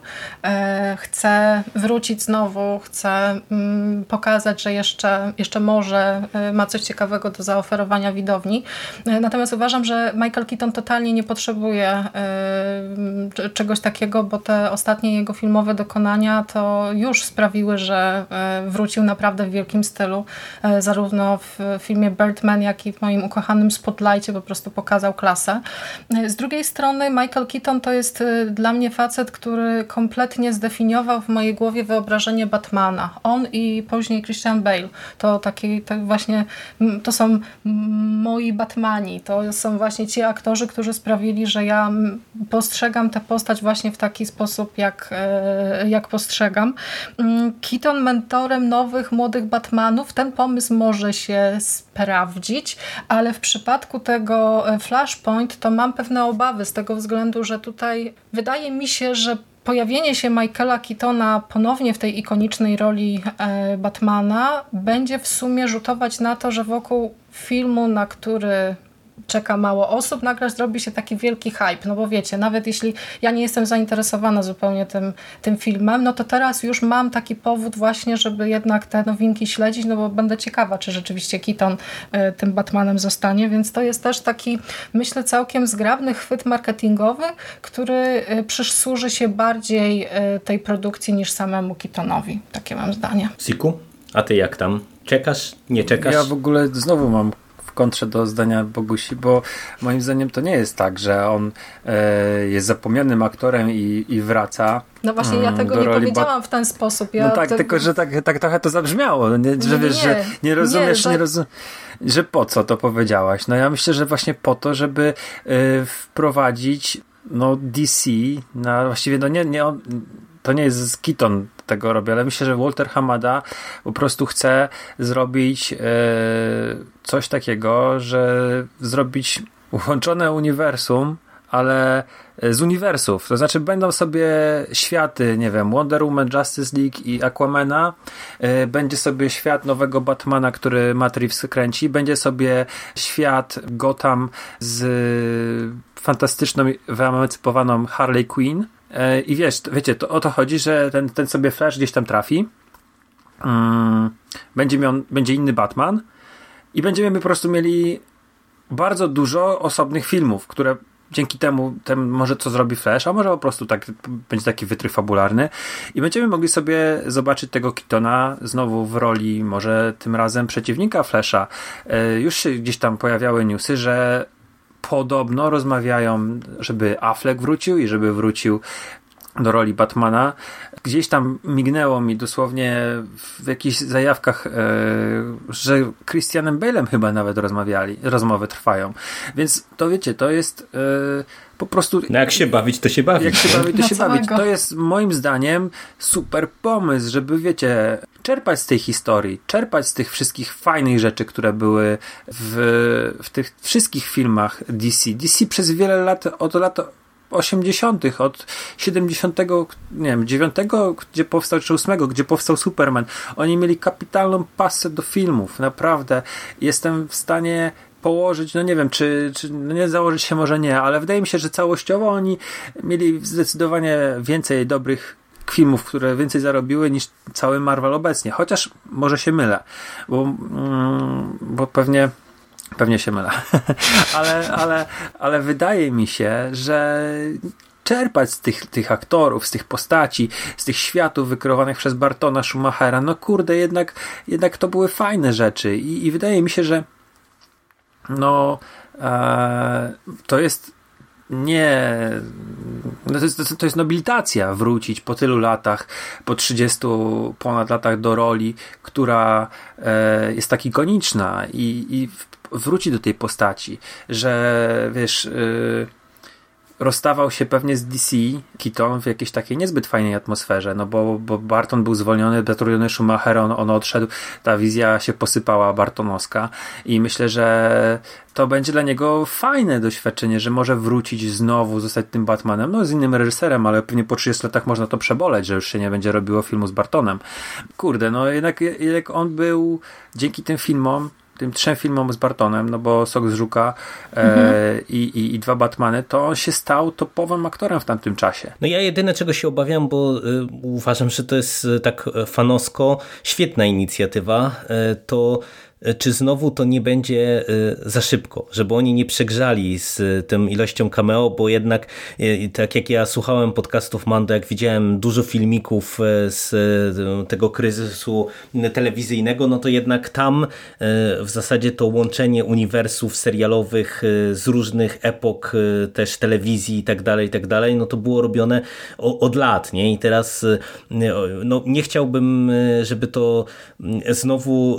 yy, chce wrócić znowu, chce yy, pokazać, że jeszcze, jeszcze może y, ma coś ciekawego do zaoferowania widowni. Y, natomiast uważam, że Michael Keaton totalnie nie potrzebuje y, czegoś takiego, bo te ostatnie jego filmowe dokonania to już sprawiły, że y, wrócił naprawdę w wielkim stylu. Y, zarówno w filmie Birdman, jak i w moim ukochanym Spotlightie po prostu pokazał klasę. Z drugiej strony Michael Keaton to jest dla mnie facet, który kompletnie zdefiniował w mojej głowie wyobrażenie Batmana. On i później Christian Bale. To taki, tak właśnie, to są moi Batmani. To są właśnie ci aktorzy, którzy sprawili, że ja postrzegam tę postać właśnie w taki sposób, jak, e, jak postrzegam. Mm, Keaton mentorem nowych, młodych Batmanów, ten pomysł może się sprawdzić, ale w przypadku tego e, Flashpoint to mam pewne obawy z tego względu, że tutaj wydaje mi się, że pojawienie się Michaela Keatona ponownie w tej ikonicznej roli e, Batmana będzie w sumie rzutować na to, że wokół filmu, na który czeka mało osób, nagle zrobi się taki wielki hype, no bo wiecie, nawet jeśli ja nie jestem zainteresowana zupełnie tym, tym filmem, no to teraz już mam taki powód właśnie, żeby jednak te nowinki śledzić, no bo będę ciekawa, czy rzeczywiście Keaton y, tym Batmanem zostanie, więc to jest też taki, myślę, całkiem zgrabny chwyt marketingowy, który y, przysłuży się bardziej y, tej produkcji niż samemu Keatonowi. Takie mam zdanie. Siku, a ty jak tam? Czekasz? Nie czekasz? Ja w ogóle znowu mam kontrze do zdania Bogusi, bo moim zdaniem to nie jest tak, że on e, jest zapomnianym aktorem i, i wraca. No właśnie, ja mm, tego nie powiedziałam w ten sposób. Ja no tak, tylko że tak, tak trochę to zabrzmiało, nie, że wiesz, że nie rozumiesz, nie, nie rozumiesz że po co to powiedziałaś? No ja myślę, że właśnie po to, żeby y, wprowadzić no DC na właściwie no nie, nie on, to nie jest Keaton tego robi, ale myślę, że Walter Hamada po prostu chce zrobić e, coś takiego, że zrobić łączone uniwersum, ale z uniwersów. To znaczy będą sobie światy, nie wiem, Wonder Woman, Justice League i Aquamana. E, będzie sobie świat nowego Batmana, który Matt Reeves kręci. Będzie sobie świat Gotham z fantastyczną, wyemancypowaną Harley Quinn I wiesz, wiecie, to o to chodzi, że ten, ten sobie Flash gdzieś tam trafi. Um, będzie, miał, będzie inny Batman i będziemy po prostu mieli bardzo dużo osobnych filmów, które dzięki temu ten może co zrobi Flash, a może po prostu tak będzie taki wytrych fabularny i będziemy mogli sobie zobaczyć tego Kitona znowu w roli może tym razem przeciwnika Flasha. E, już się gdzieś tam pojawiały newsy, że podobno rozmawiają, żeby Affleck wrócił i żeby wrócił do roli Batmana. Gdzieś tam mignęło mi dosłownie w jakichś zajawkach, e, że Christianem Bale'em chyba nawet rozmawiali, rozmowy trwają. Więc to wiecie, to jest e, po prostu... No jak się bawić, to się bawić. Jak się bawić, to się bawić. To jest moim zdaniem super pomysł, żeby wiecie, czerpać z tej historii, czerpać z tych wszystkich fajnych rzeczy, które były w, w tych wszystkich filmach DC. DC przez wiele lat, od lat 80., od 70., nie wiem, 9, gdzie powstał, czy 8, gdzie powstał Superman. Oni mieli kapitalną pasę do filmów, naprawdę. Jestem w stanie położyć, no nie wiem, czy, czy no nie założyć się może nie, ale wydaje mi się, że całościowo oni mieli zdecydowanie więcej dobrych filmów, które więcej zarobiły niż cały Marvel obecnie. Chociaż może się mylę, bo, mm, bo pewnie pewnie się mylę. ale, ale, ale wydaje mi się, że czerpać z tych, tych aktorów, z tych postaci, z tych światów wykreowanych przez Bartona Schumachera, no kurde, jednak, jednak to były fajne rzeczy i, i wydaje mi się, że no e, to jest nie. No to, jest, to jest nobilitacja wrócić po tylu latach, po 30 ponad latach do roli, która e, jest tak ikoniczna i, i wróci do tej postaci, że wiesz. E, rozstawał się pewnie z DC Keaton w jakiejś takiej niezbyt fajnej atmosferze, no bo, bo Barton był zwolniony, zatrudniony Schumacher, on, on odszedł, ta wizja się posypała Bartonowska i myślę, że to będzie dla niego fajne doświadczenie, że może wrócić znowu, zostać tym Batmanem, no z innym reżyserem, ale pewnie po 30 latach można to przeboleć, że już się nie będzie robiło filmu z Bartonem. Kurde, no jednak, jednak on był dzięki tym filmom tym trzem filmom z Bartonem, no bo Sok z Żuka e, mhm. i, i, i, dwa Batmany, to on się stał topowym aktorem w tamtym czasie. No ja jedyne czego się obawiam, bo y, uważam, że to jest y, tak fanosko świetna inicjatywa, y, to czy znowu to nie będzie y, za szybko, żeby oni nie przegrzali z tą ilością cameo, bo jednak y, tak jak ja słuchałem podcastów Mando, jak widziałem dużo filmików z tego kryzysu telewizyjnego, no to jednak tam w zasadzie to łączenie uniwersów serialowych z różnych epok też telewizji i tak dalej, i tak dalej, no to było robione od lat, nie? I teraz no, nie chciałbym, żeby to znowu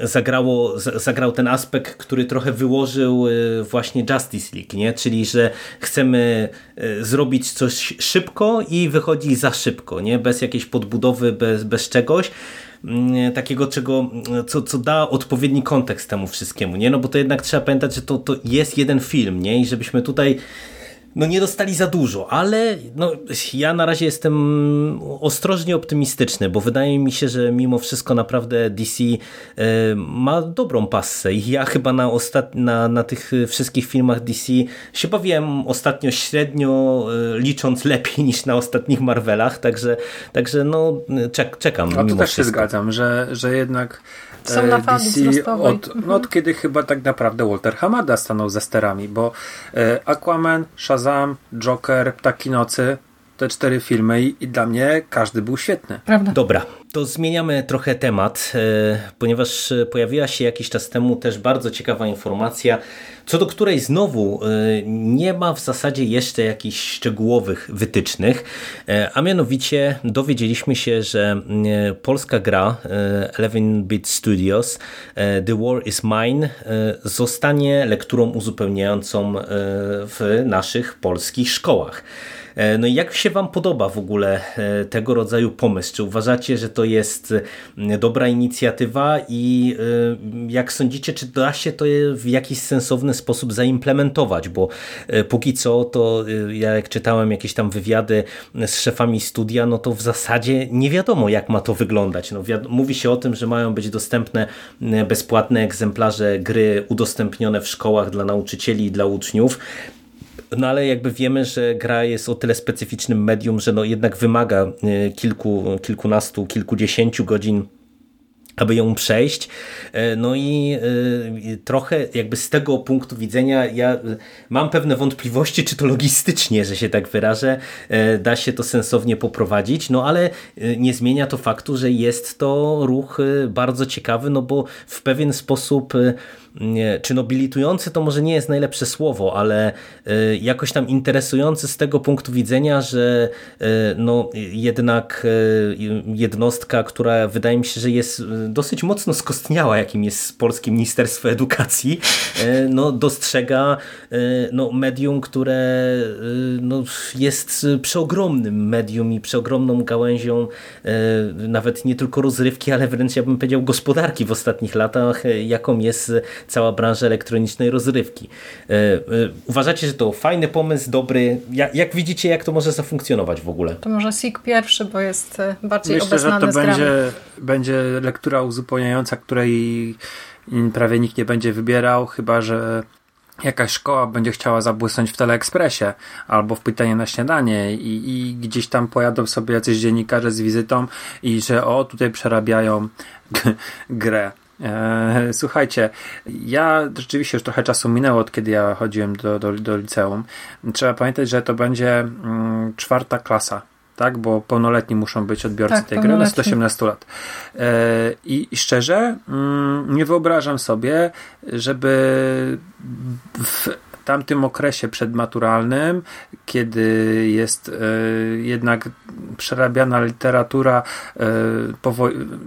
zagrało zagrało, zagrał ten aspekt, który trochę wyłożył y, właśnie Justice League, nie? czyli że chcemy y, zrobić coś szybko i wychodzi za szybko, nie? bez jakiejś podbudowy, bez, bez czegoś mm, takiego, czego, co, co da odpowiedni kontekst temu wszystkiemu, nie? No bo to jednak trzeba pamiętać, że to, to jest jeden film, nie? I żebyśmy tutaj no nie dostali za dużo, ale no, ja na razie jestem ostrożnie optymistyczny, bo wydaje mi się, że mimo wszystko naprawdę DC y, ma dobrą passę i ja chyba na, ostat... na, na tych wszystkich filmach DC się bawiłem ostatnio średnio, y, licząc lepiej niż na ostatnich Marvelach, także, także no czek, czekam. No to też wszystko. się zgadzam, że, że jednak są na fali DC od, no, od kiedy chyba tak naprawdę Walter Hamada stanął za sterami, bo e, Aquaman, Shazam, Joker, Ptaki Nocy te cztery filmy i dla mnie każdy był świetny. Prawda. Dobra, to zmieniamy trochę temat, e, ponieważ pojawiła się jakiś czas temu też bardzo ciekawa informacja, co do której znowu e, nie ma w zasadzie jeszcze jakichś szczegółowych wytycznych, e, a mianowicie dowiedzieliśmy się, że polska gra 11-bit Studios The War is Mine zostanie lekturą uzupełniającą w naszych polskich szkołach. E, no i jak się Wam podoba w ogóle e, tego rodzaju pomysł? Czy uważacie, że to jest dobra inicjatywa i e, jak sądzicie, czy da się to w jakiś sensowny sposób zaimplementować? Bo póki co to ja jak czytałem jakieś tam wywiady z szefami studia, no to w zasadzie nie wiadomo jak ma to wyglądać. No, mówi się o tym, że mają być dostępne bezpłatne egzemplarze gry udostępnione w szkołach dla nauczycieli i dla uczniów. No ale jakby wiemy, że gra jest o tyle specyficznym medium, że no jednak wymaga e, kilku, kilkunastu, kilkudziesięciu godzin aby ją przejść. E, no i e, trochę jakby z tego punktu widzenia ja mam pewne wątpliwości, czy to logistycznie, że się tak wyrażę, da się to sensownie poprowadzić, no ale nie zmienia to faktu, że jest to ruch bardzo ciekawy, no bo w pewien sposób czy nobilitujący to może nie jest najlepsze słowo, ale y, jakoś tam interesujący z tego punktu widzenia, że y, no, jednak y, jednostka, która wydaje mi się, że jest dosyć mocno skostniała, jakim jest Polskie Ministerstwo Edukacji, no, dostrzega no, medium, które no, jest przeogromnym medium i przeogromną gałęzią nawet nie tylko rozrywki, ale wręcz ja bym powiedział gospodarki w ostatnich latach, jaką jest cała branża elektronicznej rozrywki. E, e, uważacie, że to fajny pomysł, dobry? Jak, jak widzicie, jak to może zafunkcjonować w ogóle? To może SIG pierwszy, bo jest e, bardziej Myślę, obeznany że to będzie, będzie lektura uzupełniająca, której prawie nikt nie będzie wybierał, chyba że jakaś szkoła będzie chciała zabłysnąć w Teleekspresie albo w pytanie na śniadanie i, i, gdzieś tam pojadą sobie jacyś dziennikarze z wizytą i że o, tutaj przerabiają grę. E, słuchajcie, ja rzeczywiście już trochę czasu minęło od kiedy ja chodziłem do, do, do liceum. Trzeba pamiętać, że to będzie mm, czwarta klasa tak? Bo pełnoletni muszą być odbiorcy tak, tej gry, na 118 lat. E, i, I szczerze, mm, nie wyobrażam sobie, żeby w tamtym okresie przedmaturalnym, kiedy jest jednak przerabiana literatura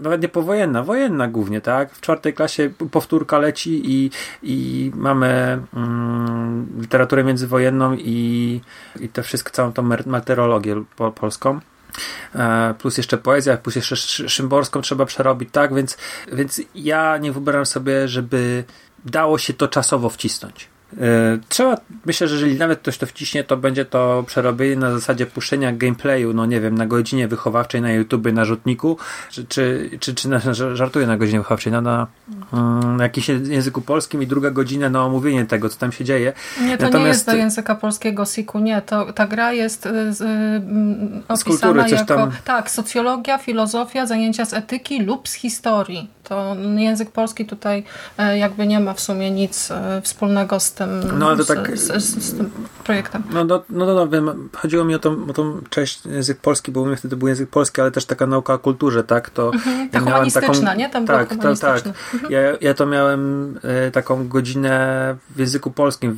nawet nie powojenna, wojenna głównie, tak? W czwartej klasie powtórka leci i, i mamy mm, literaturę międzywojenną i, i to wszystko, całą tą meteorologię po, polską e, plus jeszcze poezja, plus jeszcze Szymborską trzeba przerobić, tak? Więc, więc ja nie wyobrażam sobie, żeby dało się to czasowo wcisnąć. E, trzeba, myślę, że jeżeli nawet ktoś to wciśnie, to będzie to przerobienie na zasadzie puszczenia gameplayu, no nie wiem, na godzinie wychowawczej na YouTube, na rzutniku, czy, czy, czy, czy na, żartuję na godzinie wychowawczej, na, na, mm, na jakimś języku polskim i druga godzina na omówienie tego, co tam się dzieje. Nie, to Natomiast... nie jest do języka polskiego SIK-u, nie, to, ta gra jest y, z, y, opisana z jako tam... tak, socjologia, filozofia, zajęcia z etyki lub z historii to język polski tutaj e, jakby nie ma w sumie nic e, wspólnego z tym, no, ale to tak, z, z, z tym projektem. No, no, no, no, no wiem, chodziło mi o tą, o tą część język polski, bo u mnie wtedy był język polski, ale też taka nauka o kulturze, tak? To mhm, ta ja humanistyczna, taką, nie? Tam tak, to, tak. Mhm. Ja, ja to miałem e, taką godzinę w języku polskim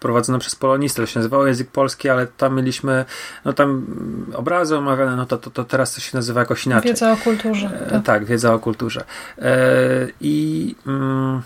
prowadzoną przez polonistę, to się nazywało język polski, ale tam mieliśmy, no tam obrazy omawiane, no to, to, to teraz to się nazywa jakoś inaczej. Wiedza o kulturze. Tak, tak wiedza o kulturze. E, I mm,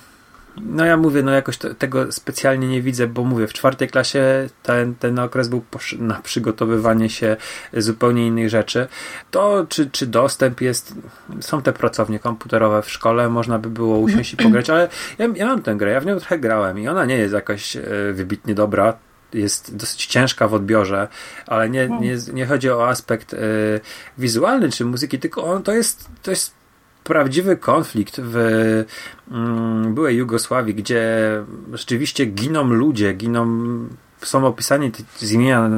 no ja mówię, no jakoś to, tego specjalnie nie widzę, bo mówię, w czwartej klasie ten, ten okres był na przygotowywanie się zupełnie innych rzeczy. To, czy, czy dostęp jest, są te pracownie komputerowe w szkole, można by było usiąść i pograć, ale ja, ja mam tę grę, ja w nią trochę grałem i ona nie jest jakaś e, wybitnie dobra, jest dosyć ciężka w odbiorze, ale nie, nie, nie chodzi o aspekt y, wizualny czy muzyki, tylko on to jest, to jest prawdziwy konflikt w mm, byłej Jugosławii, gdzie rzeczywiście giną ludzie, giną są opisani z imienia,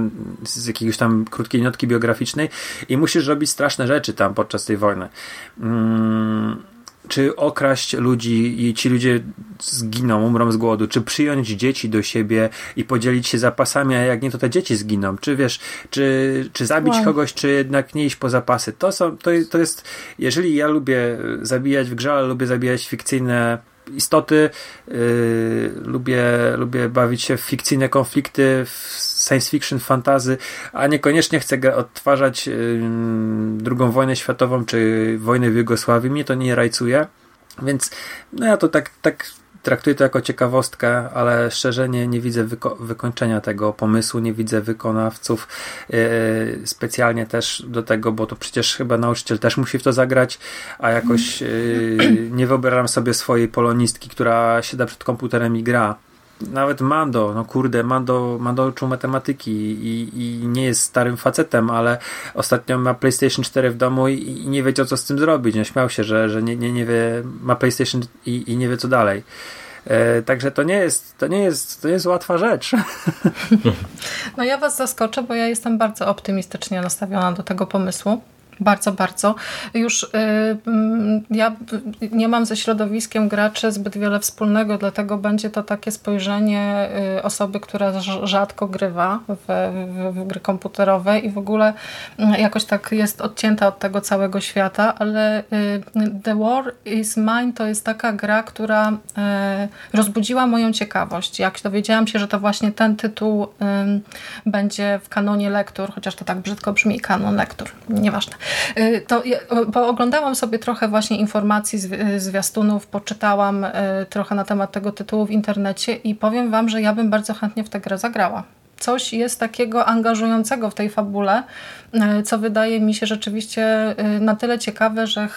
z jakiegoś tam krótkiej notki biograficznej i musisz robić straszne rzeczy tam podczas tej wojny. Czy okraść ludzi i ci ludzie zginą, umrą z głodu, czy przyjąć dzieci do siebie i podzielić się zapasami, a jak nie, to te dzieci zginą, czy wiesz, czy, czy zabić wow. kogoś, czy jednak nie iść po zapasy. To, są, to, to jest, jeżeli ja lubię zabijać w grze, ale lubię zabijać fikcyjne istoty, yy, lubię, lubię bawić się w fikcyjne konflikty, w science fiction, fantazy, a niekoniecznie chcę odtwarzać yy, drugą wojnę światową czy wojnę w Jugosławii. Mnie to nie rajcuje, więc no ja to tak, tak traktuję to jako ciekawostkę, ale szczerze nie, nie widzę wyko wykończenia tego pomysłu, nie widzę wykonawców yy, specjalnie też do tego, bo to przecież chyba nauczyciel też musi w to zagrać, a jakoś yy, nie wyobrażam sobie swojej polonistki, która siada przed komputerem i gra nawet Mando, no kurde, Mando, Mando uczył matematyki i, i nie jest starym facetem, ale ostatnio ma PlayStation 4 w domu i, i nie wiedział co z tym zrobić. Nie śmiał się, że, że nie, nie, nie wie, ma PlayStation i, i nie wie co dalej. E, także to nie jest, to nie jest, to jest łatwa rzecz. No ja was zaskoczę, bo ja jestem bardzo optymistycznie nastawiona do tego pomysłu. Bardzo, bardzo. Już y, mm, ja nie mam ze środowiskiem graczy zbyt wiele wspólnego, dlatego będzie to takie spojrzenie y, osoby, która rzadko grywa w, w, w, gry komputerowe i w ogóle y, jakoś tak jest odcięta od tego całego świata, ale y, The War is Mine to jest taka gra, która rozbudziła moją ciekawość. Jak dowiedziałam się, że to właśnie ten tytuł będzie w kanonie lektur, chociaż to tak brzydko brzmi, kanon lektur, nieważne to bo oglądałam sobie trochę właśnie informacji, z zwiastunów, poczytałam y, trochę na temat tego tytułu w internecie i powiem Wam, że ja bym bardzo chętnie w tę grę zagrała. Coś jest takiego angażującego w tej fabule, y, co wydaje mi się rzeczywiście na tyle ciekawe, że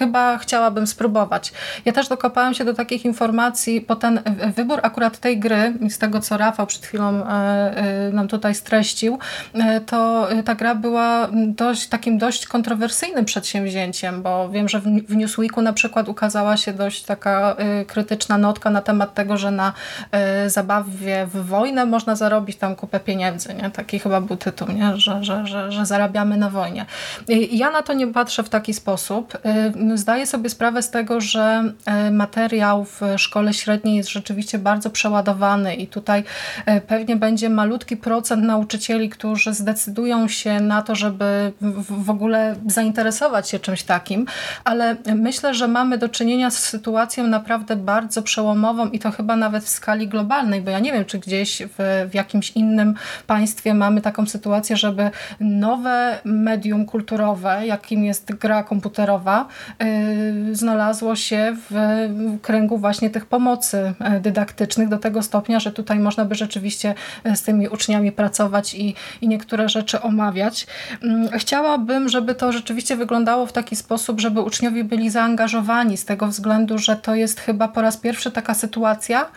chyba chciałabym spróbować. Ja też dokopałam się do takich informacji, bo ten wybór akurat tej gry, z tego co Rafał przed chwilą e, e, nam tutaj streścił, e, to ta gra była dość, takim dość kontrowersyjnym przedsięwzięciem, bo wiem, że w Newsweeku na przykład ukazała się dość taka krytyczna notka na temat tego, że na zabawie w wojnę można zarobić tam kupę pieniędzy. Nie? Taki chyba był tytuł, nie? Że, że, że, że zarabiamy na wojnie. Ja na to nie patrzę w taki sposób. Zdaję sobie sprawę z tego, że materiał w szkole średniej jest rzeczywiście bardzo przeładowany i tutaj pewnie będzie malutki procent nauczycieli, którzy zdecydują się na to, żeby w ogóle zainteresować się czymś takim, ale myślę, że mamy do czynienia z sytuacją naprawdę bardzo przełomową i to chyba nawet w skali globalnej, bo ja nie wiem, czy gdzieś w, w jakimś innym państwie mamy taką sytuację, żeby nowe medium kulturowe, jakim jest gra komputerowa, yy, znalazło się w, kręgu właśnie tych pomocy e, dydaktycznych do tego stopnia, że tutaj można by rzeczywiście e, z tymi uczniami pracować i, i niektóre rzeczy omawiać. Mm, chciałabym, żeby to rzeczywiście wyglądało w taki sposób, żeby uczniowie byli zaangażowani z tego względu, że to jest chyba po raz pierwszy taka sytuacja,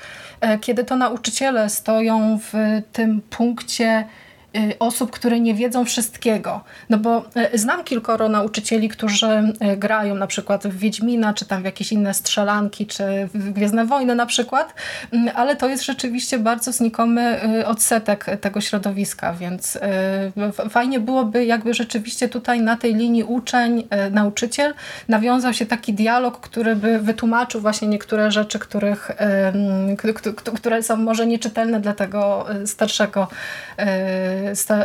kiedy to nauczyciele stoją w tym punkcie Y, osób, które nie wiedzą wszystkiego. No bo y, znam kilkoro nauczycieli, którzy y, grają na przykład w Wiedźmina, czy tam w jakieś inne strzelanki, czy w Gwiezdne Wojny na przykład, mm, ale to jest rzeczywiście bardzo znikomy odsetek tego środowiska, więc fajnie byłoby jakby rzeczywiście tutaj na tej linii uczeń, nauczyciel nawiązał się taki dialog, który by wytłumaczył właśnie niektóre rzeczy, których, które są może nieczytelne dla tego starszego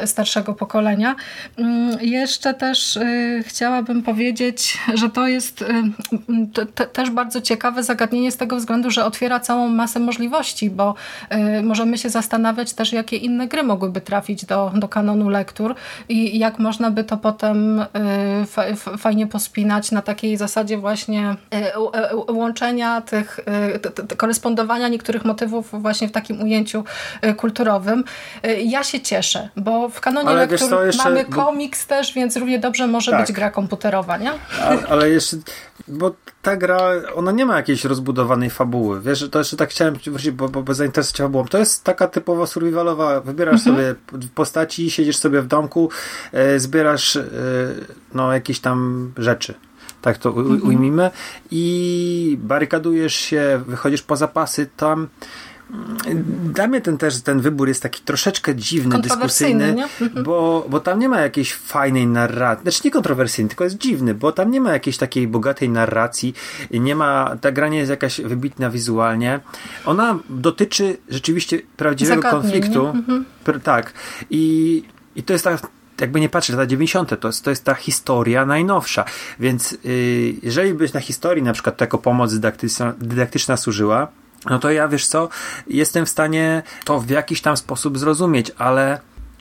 starszego pokolenia. Mm, jeszcze też y, chciałabym powiedzieć, że to jest y, też bardzo ciekawe zagadnienie z tego względu, że otwiera całą masę możliwości, bo y, możemy się zastanawiać też, jakie inne gry mogłyby trafić do, do kanonu lektur i jak można by to potem fajnie pospinać na takiej zasadzie właśnie łączenia tych, korespondowania niektórych motywów właśnie w takim ujęciu kulturowym. Ja się cieszę, bo w kanonie ale lektur jeszcze, mamy komiks bo... też, więc równie dobrze może tak. być gra komputerowa, nie? Ale, ale jeszcze, bo ta gra, ona nie ma jakiejś rozbudowanej fabuły, wiesz, to jeszcze tak chciałem wrócić, bo, bo, bo zainteresować fabułą. To jest taka typowa survivalowa, wybierasz mhm. sobie postaci, siedzisz sobie w domku, e, zbierasz e, no jakieś tam rzeczy tak to mhm. ujmijmy i barykadujesz się, wychodzisz po zapasy tam dla mnie ten też ten wybór jest taki troszeczkę dziwny, dyskusyjny, mhm. bo, bo tam nie ma jakiejś fajnej narracji, znaczy nie kontrowersyjny, tylko jest dziwny, bo tam nie ma jakiejś takiej bogatej narracji, nie ma, ta gra nie jest jakaś wybitna wizualnie. Ona dotyczy rzeczywiście prawdziwego Zagadnień, konfliktu. Mhm. Tak. I, I to jest tak jakby nie patrzeć, lata 90. To jest, to jest ta historia najnowsza. Więc yy, jeżeli byś na historii na przykład jako pomoc dydaktyczna, dydaktyczna służyła, no to ja wiesz co, jestem w stanie to w jakiś tam sposób zrozumieć, ale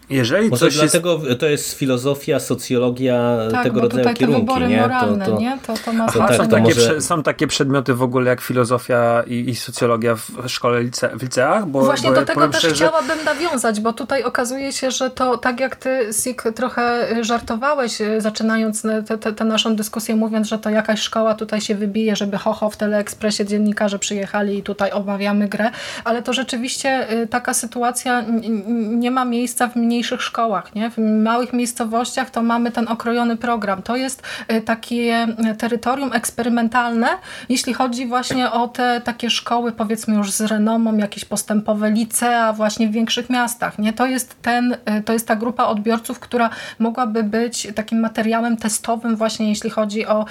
jeżeli Może coś dlatego jest... to jest filozofia, socjologia tak, tego rodzaju kierunki. nie? Moralne, to, to, nie? To, to ma to tak, są, takie, może... są takie przedmioty w ogóle jak filozofia i, i socjologia w szkole lice, w liceach? Bo, Właśnie bo do tego też szczerze... chciałabym nawiązać, bo tutaj okazuje się, że to tak jak ty, Sik, trochę żartowałeś, y, zaczynając tę naszą dyskusję, mówiąc, że to jakaś szkoła tutaj się wybije, żeby hoho w Teleekspresie dziennikarze przyjechali i tutaj omawiamy grę, ale to rzeczywiście y, taka sytuacja nie ma miejsca w mnie mniejszych szkołach. Nie? W małych miejscowościach to mamy ten okrojony program. To jest y, takie terytorium eksperymentalne, jeśli chodzi właśnie o te takie szkoły, powiedzmy już z renomą, jakieś postępowe licea właśnie w większych miastach. Nie? To, jest ten, y, to jest ta grupa odbiorców, która mogłaby być takim materiałem testowym właśnie jeśli chodzi o,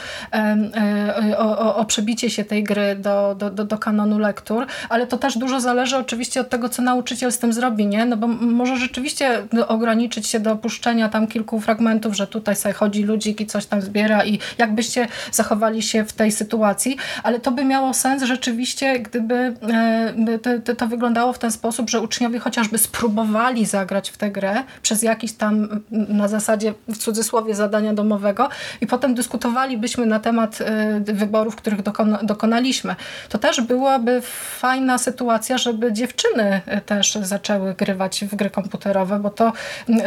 o, o, o przebicie się tej gry do, do, do, do kanonu lektur, ale to też dużo zależy oczywiście od tego, co nauczyciel z tym zrobi, nie? No bo może rzeczywiście ograniczyć się do opuszczenia tam kilku fragmentów, że tutaj sobie chodzi ludzik i coś tam zbiera i jakbyście zachowali się w tej sytuacji, ale to by miało sens rzeczywiście, gdyby e, to, to wyglądało w ten sposób, że uczniowie chociażby spróbowali zagrać w tę grę przez jakiś tam na zasadzie w cudzysłowie zadania domowego i potem dyskutowalibyśmy na temat e, wyborów, których dokona, dokonaliśmy. To też byłaby fajna sytuacja, żeby dziewczyny też zaczęły grywać w gry komputerowe, bo to,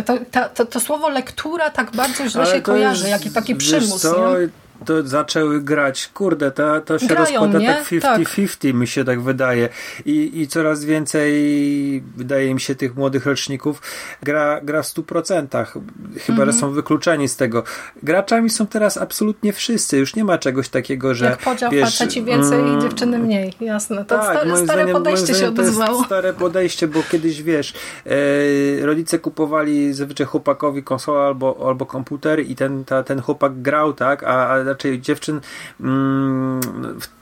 to, to, to, to słowo lektura tak bardzo źle Ale się kojarzy, jest, jak i taki przymus. Co, to zaczęły grać. Kurde, to, to się Grają, rozkłada nie? tak 50-50 mi się tak wydaje. I, I coraz więcej wydaje mi się tych młodych roczników gra, gra w 100%. Chyba, że są wykluczeni z tego. Graczami są teraz absolutnie wszyscy. Już nie ma czegoś takiego, że Jak podział wiesz, faceci więcej mm, i dziewczyny mniej. Jasne. To stare, moim stare zdaniem- podejście się odezwało. stare podejście, bo kiedyś wiesz, e, rodzice kupowali zazwyczaj chłopakowi konsolę albo, albo komputer i ten, ta, ten chłopak grał, tak, a, a raczej dziewczyn mm,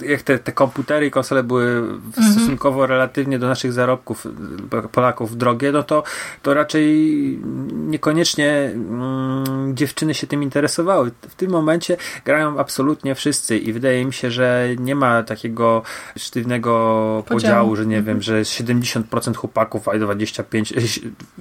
jak te, te komputery i konsole były stosunkowo relatywnie do naszych zarobków Polaków drogie, no to, to raczej niekoniecznie mm, dziewczyny się tym interesowały. W tym momencie grają absolutnie wszyscy i wydaje mi się, że nie ma takiego sztywnego podziału, Podziału. że nie wiem, że 70% chłopaków, a 25,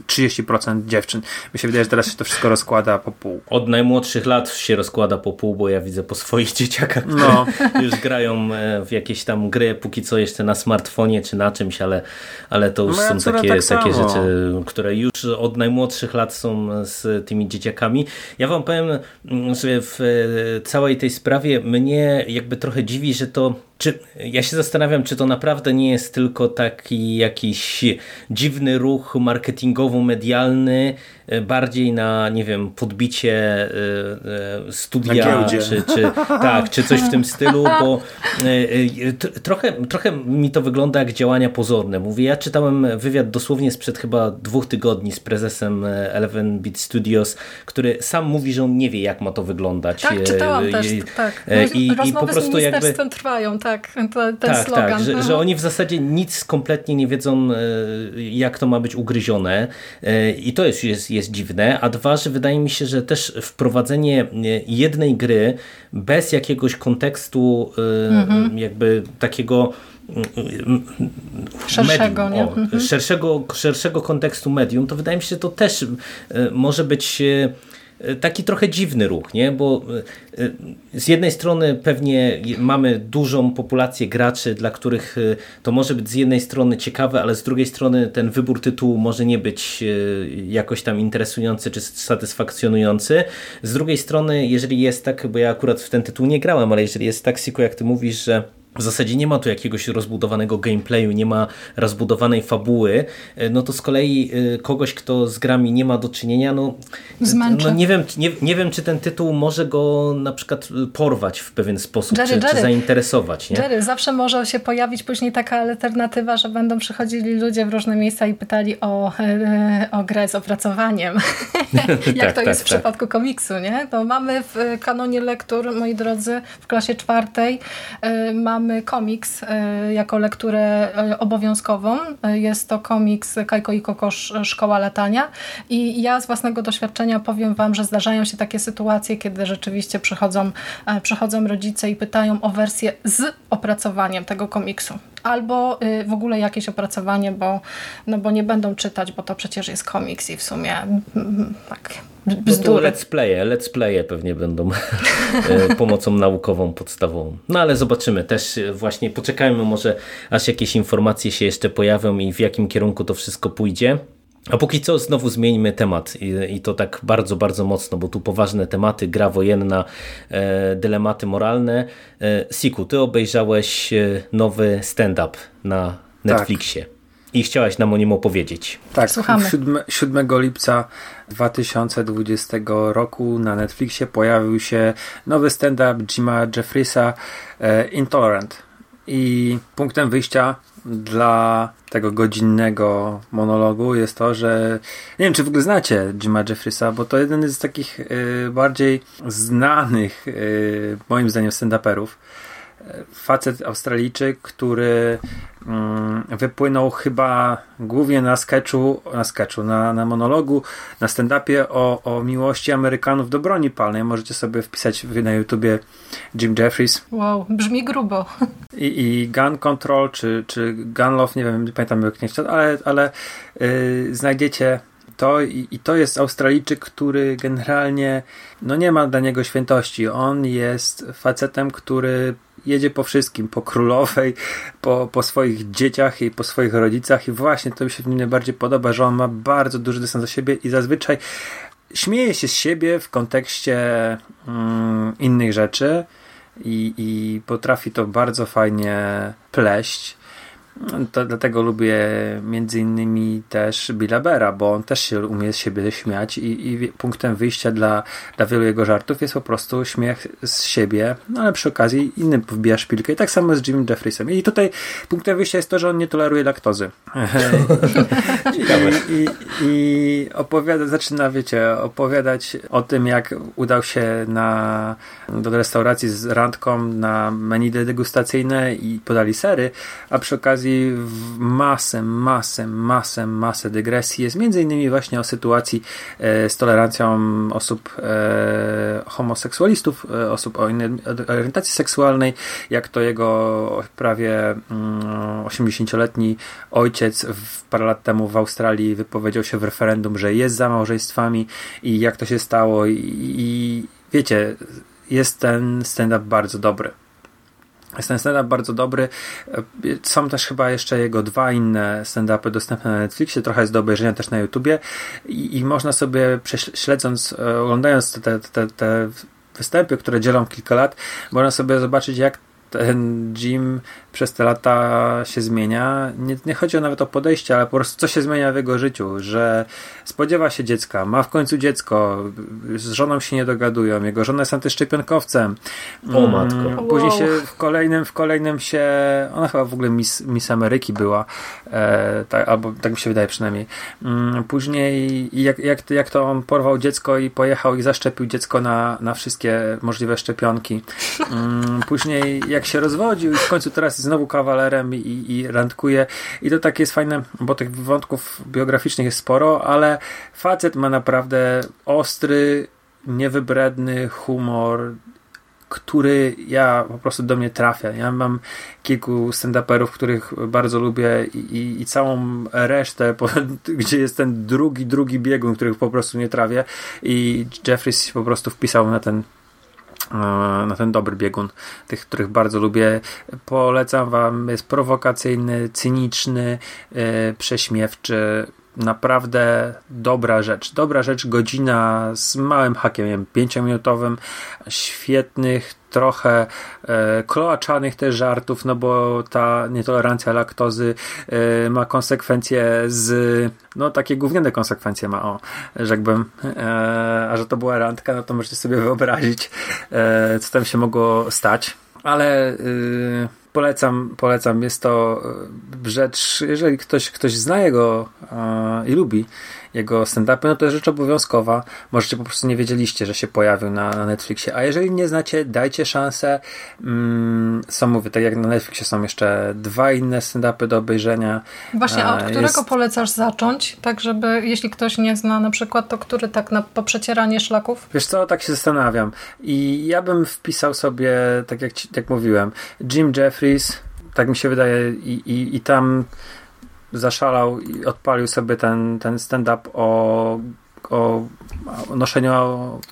30% dziewczyn. Mi się wydaje, że teraz się to wszystko rozkłada po pół. Od najmłodszych lat się rozkłada po pół, bo ja widzę po swoich dzieciakach, które No. już grają e, w jakieś tam gry, póki co jeszcze na smartfonie czy na czymś, ale, ale to już Moja są takie, tak takie samo. rzeczy, które już od najmłodszych lat są z tymi dzieciakami. Ja wam powiem, mm, że w e, całej tej sprawie mnie jakby trochę dziwi, że to czy, ja się zastanawiam, czy to naprawdę nie jest tylko taki jakiś dziwny ruch marketingowo-medialny, e, bardziej na, nie wiem, podbicie e, e, studia, czy, czy, tak, czy coś w tym stylu, bo trochę, trochę mi to wygląda jak działania pozorne. Mówię, ja czytałem wywiad dosłownie sprzed chyba dwóch tygodni z prezesem Eleven Beat Studios, który sam mówi, że on nie wie, jak ma to wyglądać. Tak, czytałam też, tak. e, I, i po prostu z jakby trwają, tak. To, ten tak, slogan. tak, że, Mhm. że oni w zasadzie nic kompletnie nie wiedzą, e, jak to ma być ugryzione E, i to jest, jest, jest dziwne, a dwa, że wydaje mi się, że też wprowadzenie e, jednej gry bez jakiegoś kontekstu Mhm. jakby takiego mm, Szerszego, medium, nie? o, Mhm. szerszego, szerszego kontekstu medium, to wydaje mi się, że to też może być taki trochę dziwny ruch, nie? bo e, e, z jednej strony pewnie mamy dużą populację graczy, dla których e, to może być z jednej strony ciekawe, ale z drugiej strony ten wybór tytułu może nie być e, jakoś tam interesujący czy satysfakcjonujący. Z drugiej strony, jeżeli jest tak, bo ja akurat w ten tytuł nie grałem, ale jeżeli jest tak, Siku, jak ty mówisz, że w zasadzie nie ma tu jakiegoś rozbudowanego gameplayu, nie ma rozbudowanej fabuły, e, no to z kolei e, kogoś, kto z grami nie ma do czynienia, no, Zmęczy. no nie, wiem, nie, nie wiem, czy ten tytuł może go na przykład e, porwać w pewien sposób, Jerry, czy, czy Jerry. zainteresować. Nie? Jerry, zawsze może się pojawić później taka alternatywa, że będą przychodzili ludzie w różne miejsca i pytali o, e, o grę z opracowaniem. Jak Tak, to tak, jest w tak. przypadku komiksu, nie? To mamy w e, kanonie lektur, moi drodzy, w klasie czwartej e, mamy komiks e, jako lekturę e, obowiązkową. E, Jest to komiks Kajko i Kokosz Szkoła Latania i ja z własnego doświadczenia powiem Wam, że zdarzają się takie sytuacje, kiedy rzeczywiście przychodzą, przychodzą rodzice i pytają o wersję z opracowaniem tego komiksu. Albo y, w ogóle jakieś opracowanie, bo, no bo nie będą czytać, bo to przecież jest komiks i w sumie mm, tak No bzdury. let's playe, let's playe pewnie będą e, pomocą naukową, podstawową. No ale zobaczymy też e, właśnie, poczekajmy może aż jakieś informacje się jeszcze pojawią i w jakim kierunku to wszystko pójdzie. A póki co znowu zmieńmy temat i, i to tak bardzo, bardzo mocno, bo tu poważne tematy, gra wojenna, e, dylematy moralne. E, Siku, ty obejrzałeś e, nowy stand-up na Netflixie i chciałaś nam o nim opowiedzieć. Tak, Słuchamy. 7, 7 lipca 2020 roku na Netflixie pojawił się nowy stand-up Jima Jeffrisa e, Intolerant. I punktem wyjścia dla tego godzinnego monologu jest to, że nie wiem, czy w ogóle znacie Jima Jeffrisa, bo to jeden z takich e, bardziej znanych, e, moim zdaniem, stand-uperów facet Australijczyk, który mm, wypłynął chyba głównie na sketchu, na sketchu, na, na monologu, na stand-upie o, o miłości Amerykanów do broni palnej. Możecie sobie wpisać na YouTubie Jim Jeffries Wow, brzmi grubo. i, i Gun Control, czy, czy Gun Love, nie wiem, nie pamiętam jak nie chciał, ale, ale yy, znajdziecie to i, i to jest Australijczyk, który generalnie no nie ma dla niego świętości. On jest facetem, który jedzie po wszystkim, po królowej, po, po swoich dzieciach i po swoich rodzicach i właśnie to mi się w nim najbardziej podoba, że on ma bardzo duży dystans do siebie i zazwyczaj śmieje się z siebie w kontekście mm, innych rzeczy i, i potrafi to bardzo fajnie pleść. To dlatego lubię między innymi też Billa Bera, bo on też się umie z siebie śmiać i, i punktem wyjścia dla, dla wielu jego żartów jest po prostu śmiech z siebie, no ale przy okazji innym wbija szpilkę i tak samo z Jimmy Jeffriesem. I tutaj punktem wyjścia jest to, że on nie toleruje laktozy. I, i, I opowiada, zaczyna, wiecie, opowiadać o tym, jak udał się na, do restauracji z randką na menu degustacyjne i podali sery, a przy okazji w masę, masę, masę, masę dygresji jest między innymi właśnie o sytuacji e, z tolerancją osób e, homoseksualistów, e, osób o innej orientacji seksualnej, jak to jego prawie 80-letni mm, ojciec parę lat temu w Australii wypowiedział się w referendum, że jest za małżeństwami i jak to się stało i, i wiecie, jest ten stand-up bardzo dobry. Jest ten stand-up bardzo dobry. Są też chyba jeszcze jego dwa inne stand-upy dostępne na Netflixie, trochę jest do obejrzenia też na YouTubie i, i można sobie śledząc, e, oglądając te, te, te występy, które dzielą kilka lat, można sobie zobaczyć jak ten Jim przez te lata się zmienia. Nie, nie chodzi o nawet o podejście, ale po prostu co się zmienia w jego życiu, że spodziewa się dziecka, ma w końcu dziecko, z żoną się nie dogadują, jego żona jest antyszczepionkowcem. O mm, matko. Później wow. się w kolejnym, w kolejnym się, ona chyba w ogóle Miss, Miss Ameryki była, e, tak, albo tak mi się wydaje przynajmniej. Mm, później jak, jak, jak to on porwał dziecko i pojechał i zaszczepił dziecko na, na wszystkie możliwe szczepionki. Mm, później jak się rozwodził i w końcu teraz jest znowu kawalerem i, i randkuje. I to tak jest fajne, bo tych wątków biograficznych jest sporo, ale facet ma naprawdę ostry, niewybredny humor, który ja po prostu do mnie trafia. Ja mam kilku stand-uperów, których bardzo lubię i, i, i całą resztę, po, gdzie jest ten drugi, drugi biegun, których po prostu nie trawię i Jeffries po prostu wpisał na ten na ten dobry biegun, tych, których bardzo lubię. Polecam Wam, jest prowokacyjny, cyniczny, yy, prześmiewczy, naprawdę dobra rzecz. Dobra rzecz, godzina z małym hakiem, pięciominutowym, świetnych, trochę e, kloaczanych też żartów, no bo ta nietolerancja laktozy e, ma konsekwencje z, no takie gówniane konsekwencje ma, o, rzekłbym, e, a że to była randka, no to możecie sobie wyobrazić, e, co tam się mogło stać, ale y, polecam, polecam. Jest to e, rzecz, jeżeli ktoś, ktoś zna jego i lubi jego stand-upy, no to jest rzecz obowiązkowa. Możecie po prostu nie wiedzieliście, że się pojawił na, na Netflixie. A jeżeli nie znacie, dajcie szansę. Mm, są, mówię, tak jak na Netflixie są jeszcze dwa inne stand-upy do obejrzenia. Właśnie, a od którego jest... polecasz zacząć? Tak, żeby, jeśli ktoś nie zna na przykład, to który tak na po przecieranie szlaków? Wiesz co, tak się zastanawiam. I ja bym wpisał sobie, tak jak, jak mówiłem, Jim Jeffries, tak mi się wydaje, i, i, i tam zaszalał i odpalił sobie ten, ten stand-up o, o, noszeniu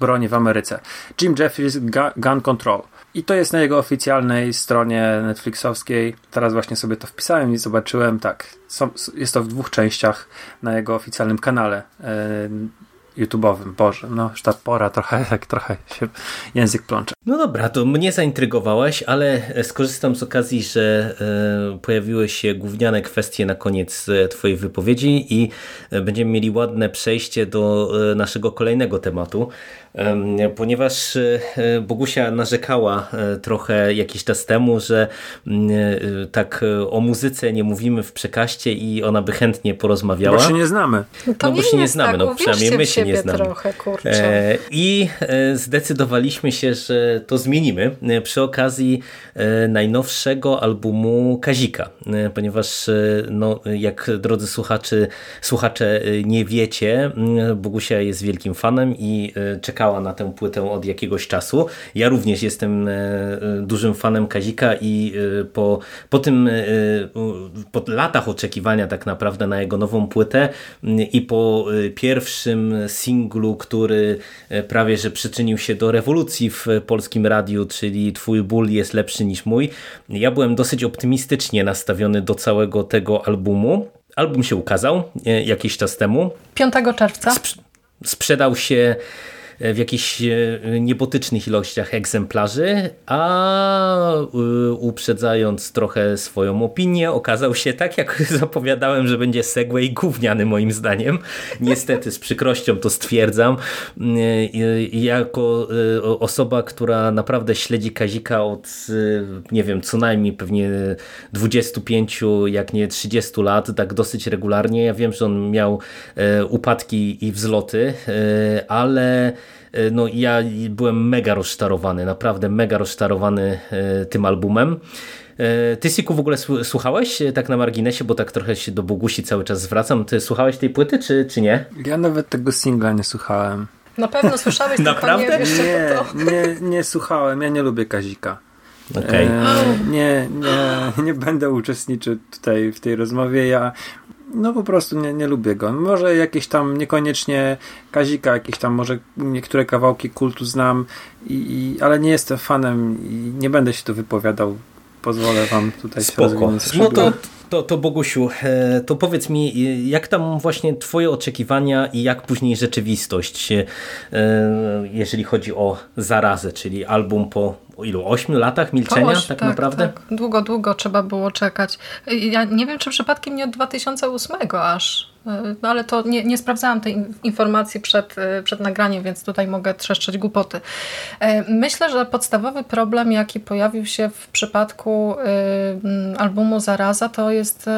broni w Ameryce. Jim Jeffries Gun Control. I to jest na jego oficjalnej stronie Netflixowskiej. Teraz właśnie sobie to wpisałem i zobaczyłem, tak, są, jest to w dwóch częściach na jego oficjalnym kanale. YouTube'owym. Boże, no już ta pora trochę, tak trochę się język plącze. No dobra, to mnie zaintrygowałeś, ale skorzystam z okazji, że e, pojawiły się gówniane kwestie na koniec e, twojej wypowiedzi i e, będziemy mieli ładne przejście do naszego kolejnego tematu, ponieważ Bogusia narzekała trochę jakiś czas temu, że mm, tak o muzyce nie mówimy w przekaście i ona by chętnie porozmawiała. Bo się nie znamy. No, no bo się nie znamy, tak, no przynajmniej my się nie znamy. Trochę, kurczę. I zdecydowaliśmy się, że to zmienimy e, przy okazji e, najnowszego albumu Kazika, e, ponieważ no, jak drodzy słuchacze, słuchacze nie wiecie, Bogusia jest wielkim fanem i czekała na tę płytę od jakiegoś czasu. Ja również jestem dużym fanem Kazika i po, po tym po latach oczekiwania tak naprawdę na jego nową płytę i po pierwszym singlu, który prawie że przyczynił się do rewolucji w polskim radiu, czyli Twój ból jest lepszy niż mój. Ja byłem dosyć optymistycznie nastawiony do całego tego albumu. Album się ukazał e, jakiś czas temu. 5 czerwca. sprzedał się w jakichś niebotycznych ilościach egzemplarzy, a uprzedzając trochę swoją opinię, okazał się tak, jak zapowiadałem, że będzie Segway gówniany moim zdaniem. Niestety z przykrością to stwierdzam. Jako osoba, która naprawdę śledzi Kazika od nie wiem, co najmniej pewnie 25, jak nie 30 lat, tak dosyć regularnie. Ja wiem, że on miał upadki i wzloty, ale E, no ja byłem mega rozczarowany, naprawdę mega rozczarowany e, tym albumem. E, ty, Siku, w ogóle słuchałeś tak na marginesie, bo tak trochę się do Bogusi cały czas zwracam. Ty słuchałeś tej płyty, czy, czy nie? Ja nawet tego singla nie słuchałem. Na pewno słyszałeś, Naprawdę? nie nie, nie, nie słuchałem, ja nie lubię Kazika. Okay. E, nie, nie, nie będę uczestniczył tutaj w tej rozmowie. Ja no po prostu nie, nie lubię go. Może jakieś tam niekoniecznie Kazika, jakieś tam może niektóre kawałki kultu znam, i, i, ale nie jestem fanem i nie będę się tu wypowiadał. Pozwolę wam tutaj Spoko. No to, to, to Bogusiu, e, to powiedz mi, jak tam właśnie twoje oczekiwania i jak później rzeczywistość, e, jeżeli chodzi o zarazę, czyli album po ilu? Ośmiu latach milczenia tak, tak, naprawdę? Tak. Długo, długo trzeba było czekać. Ja nie wiem, czy przypadkiem nie od 2008 aż no ale to nie, nie sprawdzałam tej informacji przed, e, przed nagraniem, więc tutaj mogę trzeszczeć głupoty. E, myślę, że podstawowy problem, jaki pojawił się w przypadku albumu Zaraza, to jest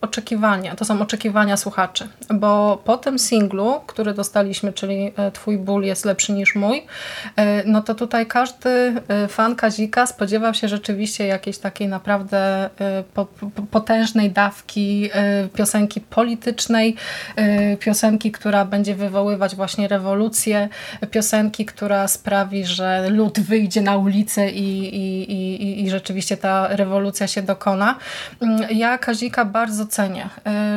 oczekiwania. To są oczekiwania słuchaczy, bo po tym singlu, który dostaliśmy, czyli Twój ból jest lepszy niż mój, no to tutaj każdy fan Kazika spodziewał się rzeczywiście jakiejś takiej naprawdę potężnej dawki piosenki politycznej, Y, piosenki, która będzie wywoływać właśnie rewolucję, piosenki, która sprawi, że lud wyjdzie na ulicę i, i, i, i rzeczywiście ta rewolucja się dokona. Mm, ja Kazika bardzo cenię.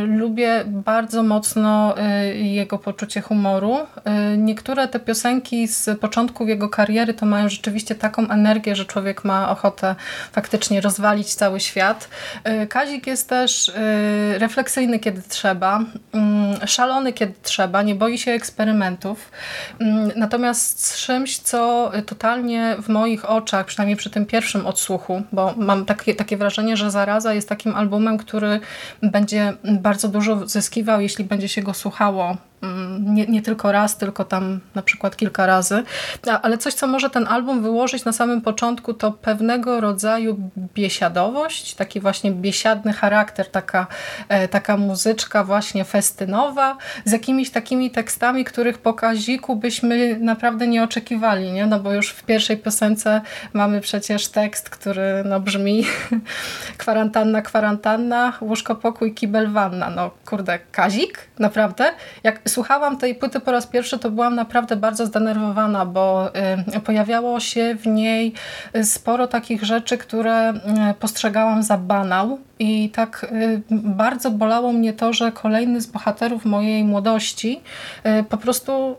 Y, lubię bardzo mocno y, jego poczucie humoru. Niektóre te piosenki z początków jego kariery to mają rzeczywiście taką energię, że człowiek ma ochotę faktycznie rozwalić cały świat. Kazik jest też refleksyjny, kiedy trzeba. Mm, szalony, kiedy trzeba, nie boi się eksperymentów. Mm, natomiast z czymś, co totalnie w moich oczach, przynajmniej przy tym pierwszym odsłuchu, bo mam takie, takie wrażenie, że Zaraza jest takim albumem, który będzie bardzo dużo zyskiwał, jeśli będzie się go słuchało nie, nie tylko raz, tylko tam na przykład kilka razy. Ale coś, co może ten album wyłożyć na samym początku, to pewnego rodzaju biesiadowość, taki właśnie biesiadny charakter, taka, e, taka muzyczka właśnie festynowa, z jakimiś takimi tekstami, których po Kaziku byśmy naprawdę nie oczekiwali, nie? No bo już w pierwszej piosence mamy przecież tekst, który no brzmi kwarantanna, kwarantanna, łóżko, pokój, kibel, wanna. No kurde, Kazik? Naprawdę? Jak słuchałam tej płyty po raz pierwszy, to byłam naprawdę bardzo zdenerwowana, bo y, pojawiało się w niej sporo takich rzeczy, które y, postrzegałam za banał. I tak y, bardzo bolało mnie to, że kolejny z bohaterów mojej młodości po prostu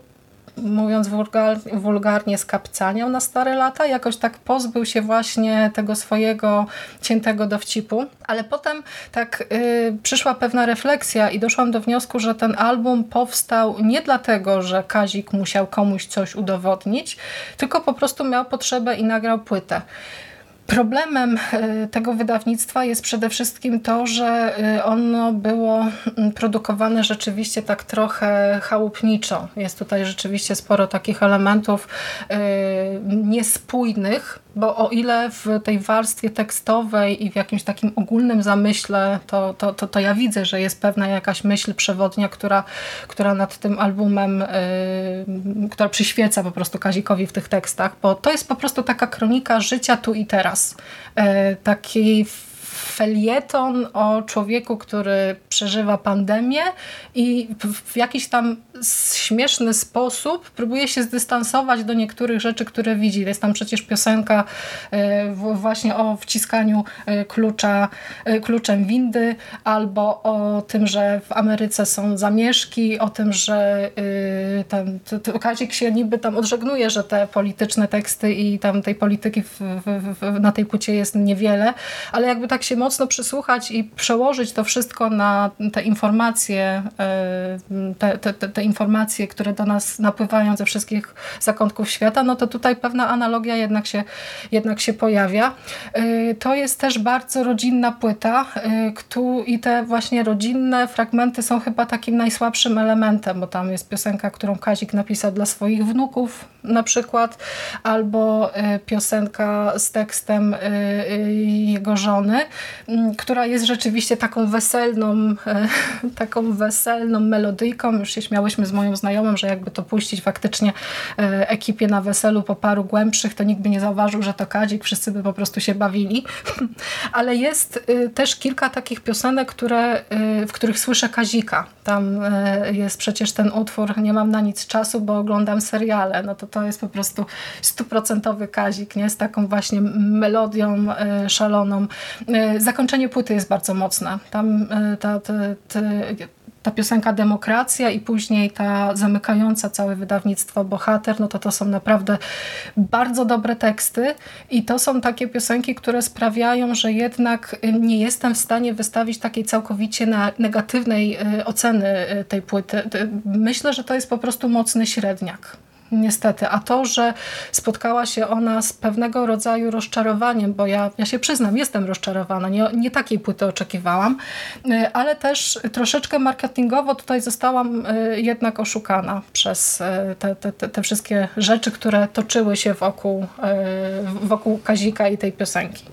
mówiąc wulgar, wulgarnie, skapcaniał na stare lata. Jakoś tak pozbył się właśnie tego swojego ciętego dowcipu. Ale potem tak y, przyszła pewna refleksja i doszłam do wniosku, że ten album powstał nie dlatego, że Kazik musiał komuś coś udowodnić, tylko po prostu miał potrzebę i nagrał płytę. Problemem e, tego wydawnictwa jest przede wszystkim to, że e, ono było mm, produkowane rzeczywiście tak trochę chałupniczo. Jest tutaj rzeczywiście sporo takich elementów e, niespójnych, bo o ile w tej warstwie tekstowej i w jakimś takim ogólnym zamyśle, to, to, to, to ja widzę, że jest pewna jakaś myśl przewodnia, która, która nad tym albumem, yy, która przyświeca po prostu Kazikowi w tych tekstach, bo to jest po prostu taka kronika życia tu i teraz. Yy, takiej felieton o człowieku, który przeżywa pandemię i w jakiś tam śmieszny sposób próbuje się zdystansować do niektórych rzeczy, które widzi. Jest tam przecież piosenka e, właśnie o wciskaniu e, klucza, e, kluczem windy, albo o tym, że w Ameryce są zamieszki, o tym, że ten, Kazik się niby tam odżegnuje, że te polityczne teksty i tam tej polityki w, w, w, na tej płycie jest niewiele, ale jakby tak się mocno przysłuchać i przełożyć to wszystko na te informacje, te, te, te informacje, które do nas napływają ze wszystkich zakątków świata, no to tutaj pewna analogia jednak się, jednak się pojawia. To jest też bardzo rodzinna płyta i te właśnie rodzinne fragmenty są chyba takim najsłabszym elementem, bo tam jest piosenka, którą Kazik napisał dla swoich wnuków na przykład, albo piosenka z tekstem jego żony, która jest rzeczywiście taką weselną, taką weselną melodyjką. Już się śmiałyśmy z moją znajomą, że jakby to puścić faktycznie e, ekipie na weselu po paru głębszych, to nikt by nie zauważył, że to kadzik, wszyscy by po prostu się bawili. Ale jest e, też kilka takich piosenek, które, w których słyszę kazika. Tam jest przecież ten utwór Nie mam na nic czasu, bo oglądam seriale. No to to jest po prostu stuprocentowy kazik, nie? Z taką właśnie melodią szaloną. Zakończenie płyty jest bardzo mocne. Tam e, ta, ta, ta, ta piosenka Demokracja i później ta zamykająca całe wydawnictwo Bohater, no to to są naprawdę bardzo dobre teksty i to są takie piosenki, które sprawiają, że jednak nie jestem w stanie wystawić takiej całkowicie negatywnej e, oceny e, tej płyty. Myślę, że to jest po prostu mocny średniak. Niestety. A to, że spotkała się ona z pewnego rodzaju rozczarowaniem, bo ja, ja się przyznam, jestem rozczarowana, nie, nie takiej płyty oczekiwałam, y, ale też troszeczkę marketingowo tutaj zostałam y, jednak oszukana przez y, te, te, te wszystkie rzeczy, które toczyły się wokół, wokół Kazika i tej piosenki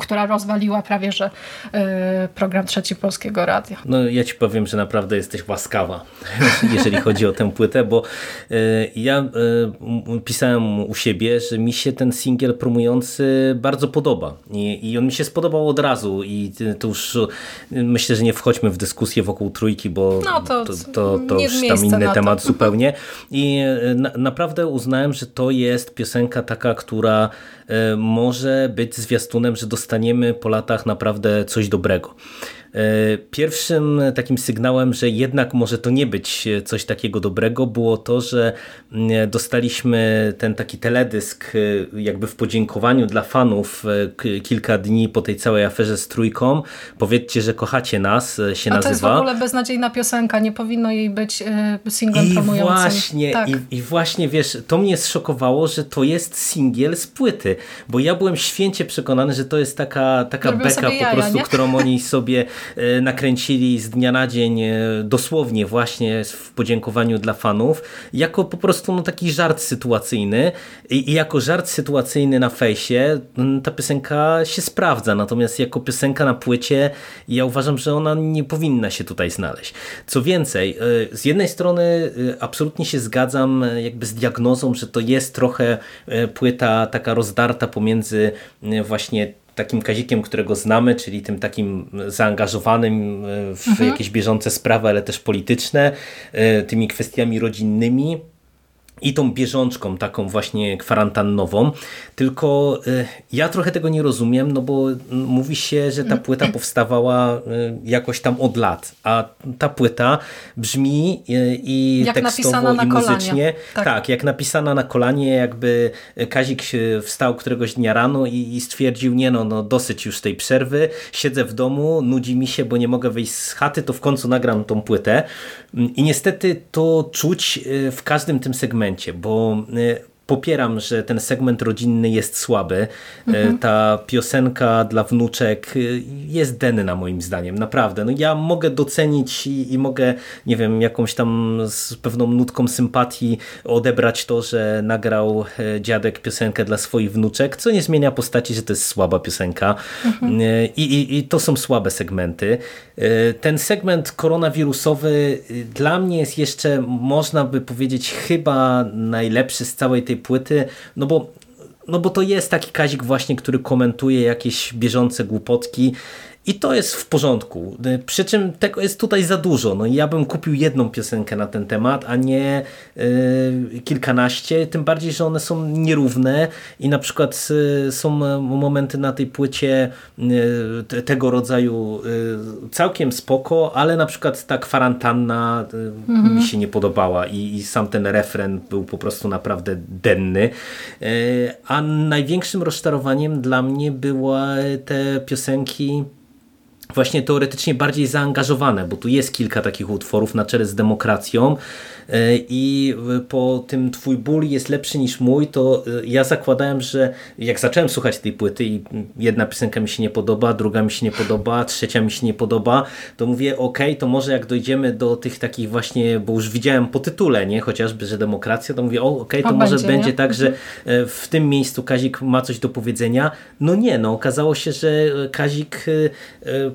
która rozwaliła prawie, że e, program Trzeci Polskiego Radia. No ja ci powiem, że naprawdę jesteś łaskawa, jeżeli chodzi o tę płytę, bo e, ja e, pisałem u siebie, że mi się ten singiel promujący bardzo podoba. I on mi się spodobał od razu i to już myślę, że nie wchodźmy w dyskusję wokół trójki, bo no to, to, to, to już tam inny temat zupełnie. I na, naprawdę uznałem, że to jest piosenka taka, która może być zwiastunem że dostaniemy po latach naprawdę coś dobrego. E, pierwszym takim sygnałem, że jednak może to nie być coś takiego dobrego, było to, że mm, dostaliśmy ten taki teledysk e, jakby w podziękowaniu dla fanów e, kilka dni po tej całej aferze z trójką. Powiedzcie, że kochacie nas, się A nazywa. to jest w ogóle beznadziejna piosenka, nie powinno jej być singlem I promującym. Właśnie, tak. i, I właśnie, wiesz, to mnie szokowało, że to jest singiel z płyty, bo ja byłem święcie przekonany, że to jest taka, taka beka po prostu, nie? którą oni sobie E, nakręcili z dnia na dzień e, dosłownie właśnie w podziękowaniu dla fanów, jako po prostu no, taki żart sytuacyjny i, i jako żart sytuacyjny na fejsie ta piosenka się sprawdza, natomiast jako piosenka na płycie ja uważam, że ona nie powinna się tutaj znaleźć. Co więcej, e, z jednej strony absolutnie się zgadzam jakby z diagnozą, że to jest trochę płyta taka rozdarta pomiędzy właśnie takim Kazikiem, którego znamy, czyli tym takim zaangażowanym e, w mhm. jakieś bieżące sprawy, ale też polityczne, e, tymi kwestiami rodzinnymi i tą bieżączką taką właśnie kwarantannową, tylko y, ja trochę tego nie rozumiem, no bo mówi się, że ta płyta powstawała y, jakoś tam od lat, a ta płyta brzmi y, i jak tekstowo i muzycznie, tak. tak. jak napisana na kolanie, jakby Kazik wstał któregoś dnia rano i, i stwierdził, nie no, no dosyć już tej przerwy, siedzę w domu, nudzi mi się, bo nie mogę wyjść z chaty, to w końcu nagram tą płytę. I niestety to czuć w każdym tym segmencie momencie, bo y, popieram, że ten segment rodzinny jest słaby. Mhm. Ta piosenka dla wnuczek y, jest denna moim zdaniem, naprawdę. No ja mogę docenić i, i, mogę, nie wiem, jakąś tam z pewną nutką sympatii odebrać to, że nagrał e, dziadek piosenkę dla swoich wnuczek, co nie zmienia postaci, że to jest słaba piosenka. Mhm. E, I, i, I to są słabe segmenty. E, ten segment koronawirusowy dla mnie jest jeszcze, można by powiedzieć, chyba najlepszy z całej tej tej płyty, no bo no bo to jest taki Kazik właśnie, który komentuje jakieś bieżące głupotki i to jest w porządku. Przy czym tego jest tutaj za dużo. No ja bym kupił jedną piosenkę na ten temat, a nie y, kilkanaście. Tym bardziej, że one są nierówne i na przykład y, są momenty na tej płycie y, tego rodzaju całkiem spoko, ale na przykład ta kwarantanna mhm. mi się nie podobała i, i sam ten refren był po prostu naprawdę denny. A największym rozczarowaniem dla mnie były te piosenki właśnie teoretycznie bardziej zaangażowane, bo tu jest kilka takich utworów na czele z demokracją e, i po tym twój ból jest lepszy niż mój, to e, ja zakładałem, że jak zacząłem słuchać tej płyty i jedna piosenka mi się nie podoba, druga mi się nie podoba, trzecia mi się nie podoba, to mówię ok, to może jak dojdziemy do tych takich właśnie, bo już widziałem po tytule, nie, chociażby, że demokracja, to mówię o ok, to może będzie, będzie tak, że e, w tym miejscu Kazik ma coś do powiedzenia. No nie, no okazało się, że Kazik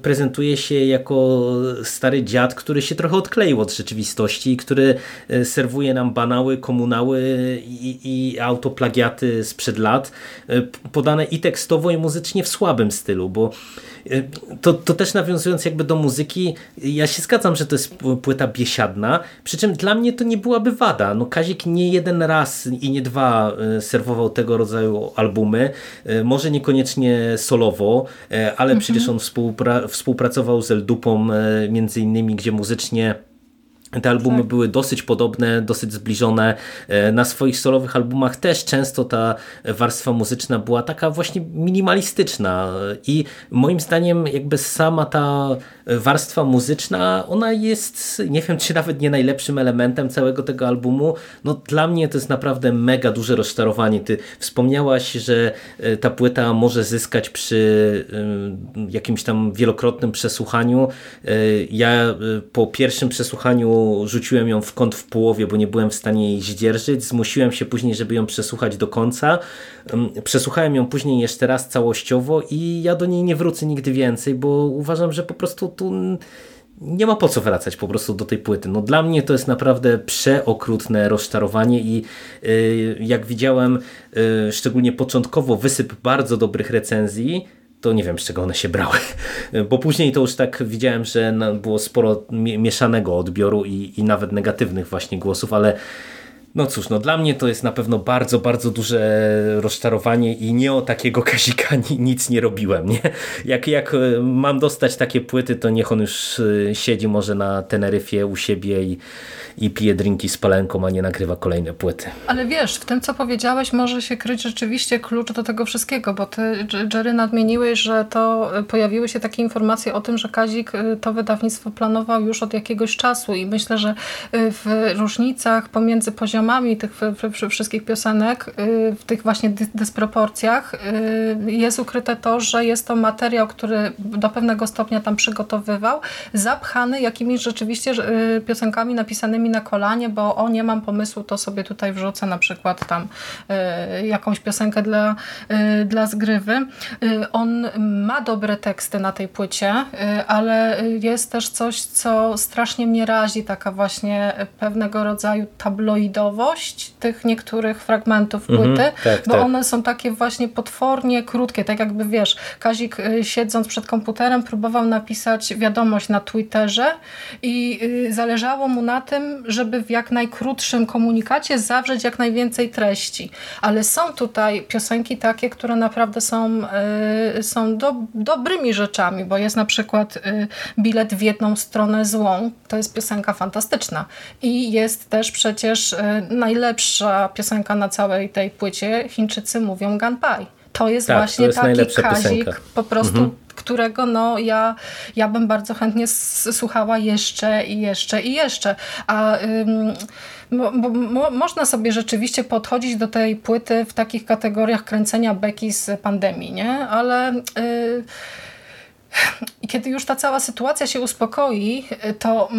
prezentuje się jako stary dziad, który się trochę odkleił od rzeczywistości, który e, serwuje nam banały, komunały i, i autoplagiaty sprzed lat, e, podane i tekstowo, i muzycznie w słabym stylu, bo to, to też nawiązując jakby do muzyki, ja się zgadzam, że to jest płyta biesiadna, przy czym dla mnie to nie byłaby wada. No Kazik nie jeden raz i nie dwa serwował tego rodzaju albumy, może niekoniecznie solowo, ale Mhm. przecież on współpra współpracował z Eldupą między innymi, gdzie muzycznie te albumy Tak. były dosyć podobne, dosyć zbliżone. E, Na swoich solowych albumach też często ta warstwa muzyczna była taka właśnie minimalistyczna i moim zdaniem jakby sama ta warstwa muzyczna, ona jest, nie wiem czy nawet nie najlepszym elementem całego tego albumu. No dla mnie to jest naprawdę mega duże rozczarowanie. Ty wspomniałaś, że e, ta płyta może zyskać przy jakimś tam wielokrotnym przesłuchaniu. E, Ja po pierwszym przesłuchaniu rzuciłem ją w kąt w połowie, bo nie byłem w stanie jej zdzierżyć. Zmusiłem się później, żeby ją przesłuchać do końca. Przesłuchałem ją później jeszcze raz całościowo i ja do niej nie wrócę nigdy więcej, bo uważam, że po prostu tu nie ma po co wracać po prostu do tej płyty. No dla mnie to jest naprawdę przeokrutne rozczarowanie i yy, jak widziałem yy, szczególnie początkowo wysyp bardzo dobrych recenzji, to nie wiem z czego one się brały, bo później to już tak widziałem, że było sporo mie- mieszanego odbioru i, i nawet negatywnych właśnie głosów, ale no cóż, no dla mnie to jest na pewno bardzo, bardzo duże rozczarowanie i nie o takiego Kazika ni- nic nie robiłem, nie? Jak, jak e, mam dostać takie płyty, to niech on już e, siedzi może na Teneryfie u siebie i, i pije drinki z palenką, a nie nagrywa kolejne płyty. Ale wiesz, w tym co powiedziałeś może się kryć rzeczywiście klucz do tego wszystkiego, bo ty, Jerry, nadmieniłeś, że to y, pojawiły się takie informacje o tym, że Kazik to wydawnictwo planował już od jakiegoś czasu i myślę, że w różnicach pomiędzy poziomami tych w- w- wszystkich piosenek, y, w tych właśnie dy- dysproporcjach y, jest ukryte to, że jest to materiał, który do pewnego stopnia tam przygotowywał, zapchany jakimiś rzeczywiście y, piosenkami napisanymi na kolanie, bo o nie mam pomysłu, to sobie tutaj wrzucę na przykład tam jakąś piosenkę dla, dla zgrywy. On ma dobre teksty na tej płycie, ale jest też coś, co strasznie mnie razi, taka właśnie pewnego rodzaju tych niektórych fragmentów Mhm, płyty, tak, bo tak. one są takie właśnie potwornie krótkie, tak jakby wiesz, Kazik y, siedząc przed komputerem próbował napisać wiadomość na Twitterze i y, zależało mu na tym, żeby w jak najkrótszym komunikacie zawrzeć jak najwięcej treści. Ale są tutaj piosenki takie, które naprawdę są, y, są do, dobrymi rzeczami, bo jest na przykład bilet w jedną stronę złą. To jest piosenka fantastyczna. I jest też przecież najlepsza piosenka na całej tej płycie. Chińczycy mówią Ganpai. To jest Tak, to właśnie jest taki kazik, piosenka. po prostu którego no, ja, ja bym bardzo chętnie słuchała jeszcze i jeszcze i jeszcze. A ym, mo, bo, mo, można sobie rzeczywiście podchodzić do tej płyty w takich kategoriach kręcenia beki z pandemii, nie? Ale... Y, i kiedy już ta cała sytuacja się uspokoi, to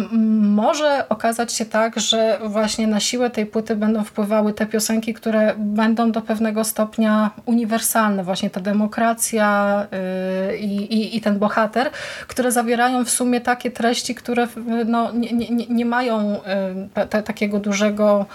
może okazać się tak, że właśnie na siłę tej płyty będą wpływały te piosenki, które będą do pewnego stopnia uniwersalne. Właśnie ta demokracja yy, i, i ten bohater, które zawierają w sumie takie treści, które no, nie, nie, nie mają yy, te, takiego dużego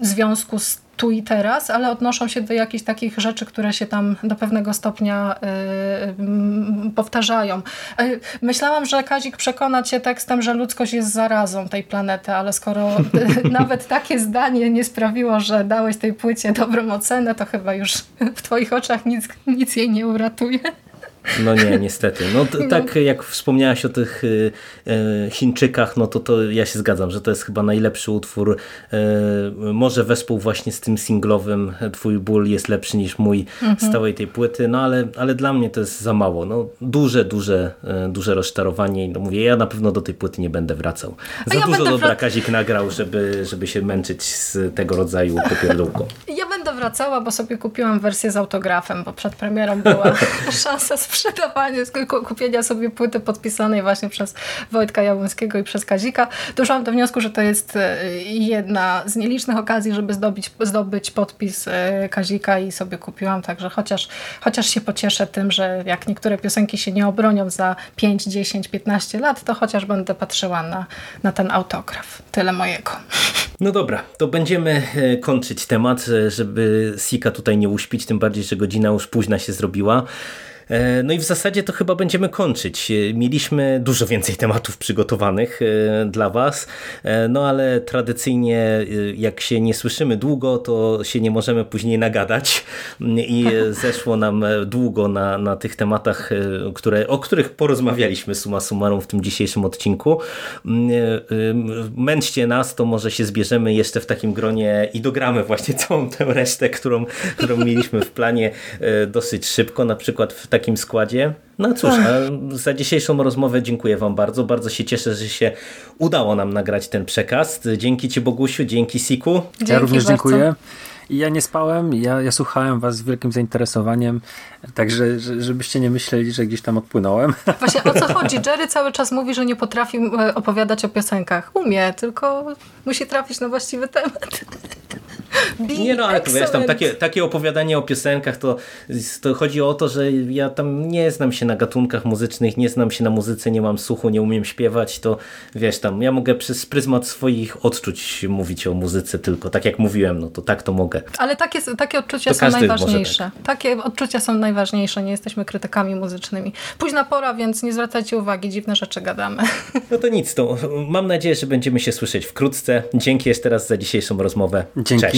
związku z tu i teraz, ale odnoszą się do jakichś takich rzeczy, które się tam do pewnego stopnia y, y, powtarzają. Y, myślałam, że Kazik przekona cię tekstem, że ludzkość jest zarazą tej planety, ale skoro y, nawet takie zdanie nie sprawiło, że dałeś tej płycie dobrą ocenę, to chyba już w twoich oczach nic, nic jej nie uratuje. No nie, niestety. No, t- tak jak wspomniałaś o tych y, y, Chińczykach, no to, to ja się zgadzam, że to jest chyba najlepszy utwór. Y, może wespół właśnie z tym singlowym Twój ból jest lepszy niż mój z całej tej płyty, no ale, ale dla mnie to jest za mało. No, duże, duże, y, duże rozczarowanie i no mówię, ja na pewno do tej płyty nie będę wracał. Za ja dużo dobra wrac- Kazik nagrał, żeby, żeby się męczyć z tego rodzaju popierdółką. Ja będę wracała, bo sobie kupiłam wersję z autografem, bo przed premierą była szansa sprzedawania, ku- kupienia sobie płyty podpisanej właśnie przez Wojtka Jabłońskiego i przez Kazika. Doszłam do wniosku, że to jest e, jedna z nielicznych okazji, żeby zdobyć, zdobyć podpis e, Kazika i sobie kupiłam, także chociaż, chociaż się pocieszę tym, że jak niektóre piosenki się nie obronią za 5, 10, 15 lat, to chociaż będę patrzyła na, na ten autograf. Tyle mojego. No dobra, to będziemy e, kończyć temat, żeby Sika tutaj nie uśpić, tym bardziej, że godzina już późna się zrobiła. E, No i w zasadzie to chyba będziemy kończyć. E, Mieliśmy dużo więcej tematów przygotowanych e, dla Was, no ale tradycyjnie jak się nie słyszymy długo, to się nie możemy później nagadać i e, zeszło nam długo na, na tych tematach, które, o których porozmawialiśmy summa summarum w tym dzisiejszym odcinku. Mm, Męczcie nas, to może się zbierzemy jeszcze w takim gronie i dogramy właśnie całą tę resztę, którą, którą mieliśmy w planie dosyć szybko, na przykład w takim składzie. No cóż, a za dzisiejszą rozmowę dziękuję Wam bardzo. Bardzo się cieszę, że się udało nam nagrać ten przekaz. Dzięki Ci Bogusiu, dzięki Siku. Dzięki ja również bardzo. dziękuję. I ja nie spałem, ja, ja słuchałem was z wielkim zainteresowaniem, także że, żebyście nie myśleli, że gdzieś tam odpłynąłem. Właśnie o co chodzi? Jerry cały czas mówi, że nie potrafi e, opowiadać o piosenkach. Umie, tylko musi trafić na właściwy temat. Be Nie no, ale to wiesz, tam takie, takie opowiadanie o piosenkach, to, to chodzi o to, że ja tam nie znam się na gatunkach muzycznych, nie znam się na muzyce, nie mam słuchu, nie umiem śpiewać, to wiesz tam, ja mogę przez pryzmat swoich odczuć mówić o muzyce tylko, tak jak mówiłem, no to tak to mogę. Ale takie, takie odczucia To są tak. najważniejsze. Takie odczucia są najważniejsze. Nie jesteśmy krytykami muzycznymi. Późna pora, więc nie zwracajcie uwagi. Dziwne rzeczy gadamy. No to nic, to mam nadzieję, że będziemy się słyszeć wkrótce. Dzięki jeszcze raz za dzisiejszą rozmowę. Dzięki.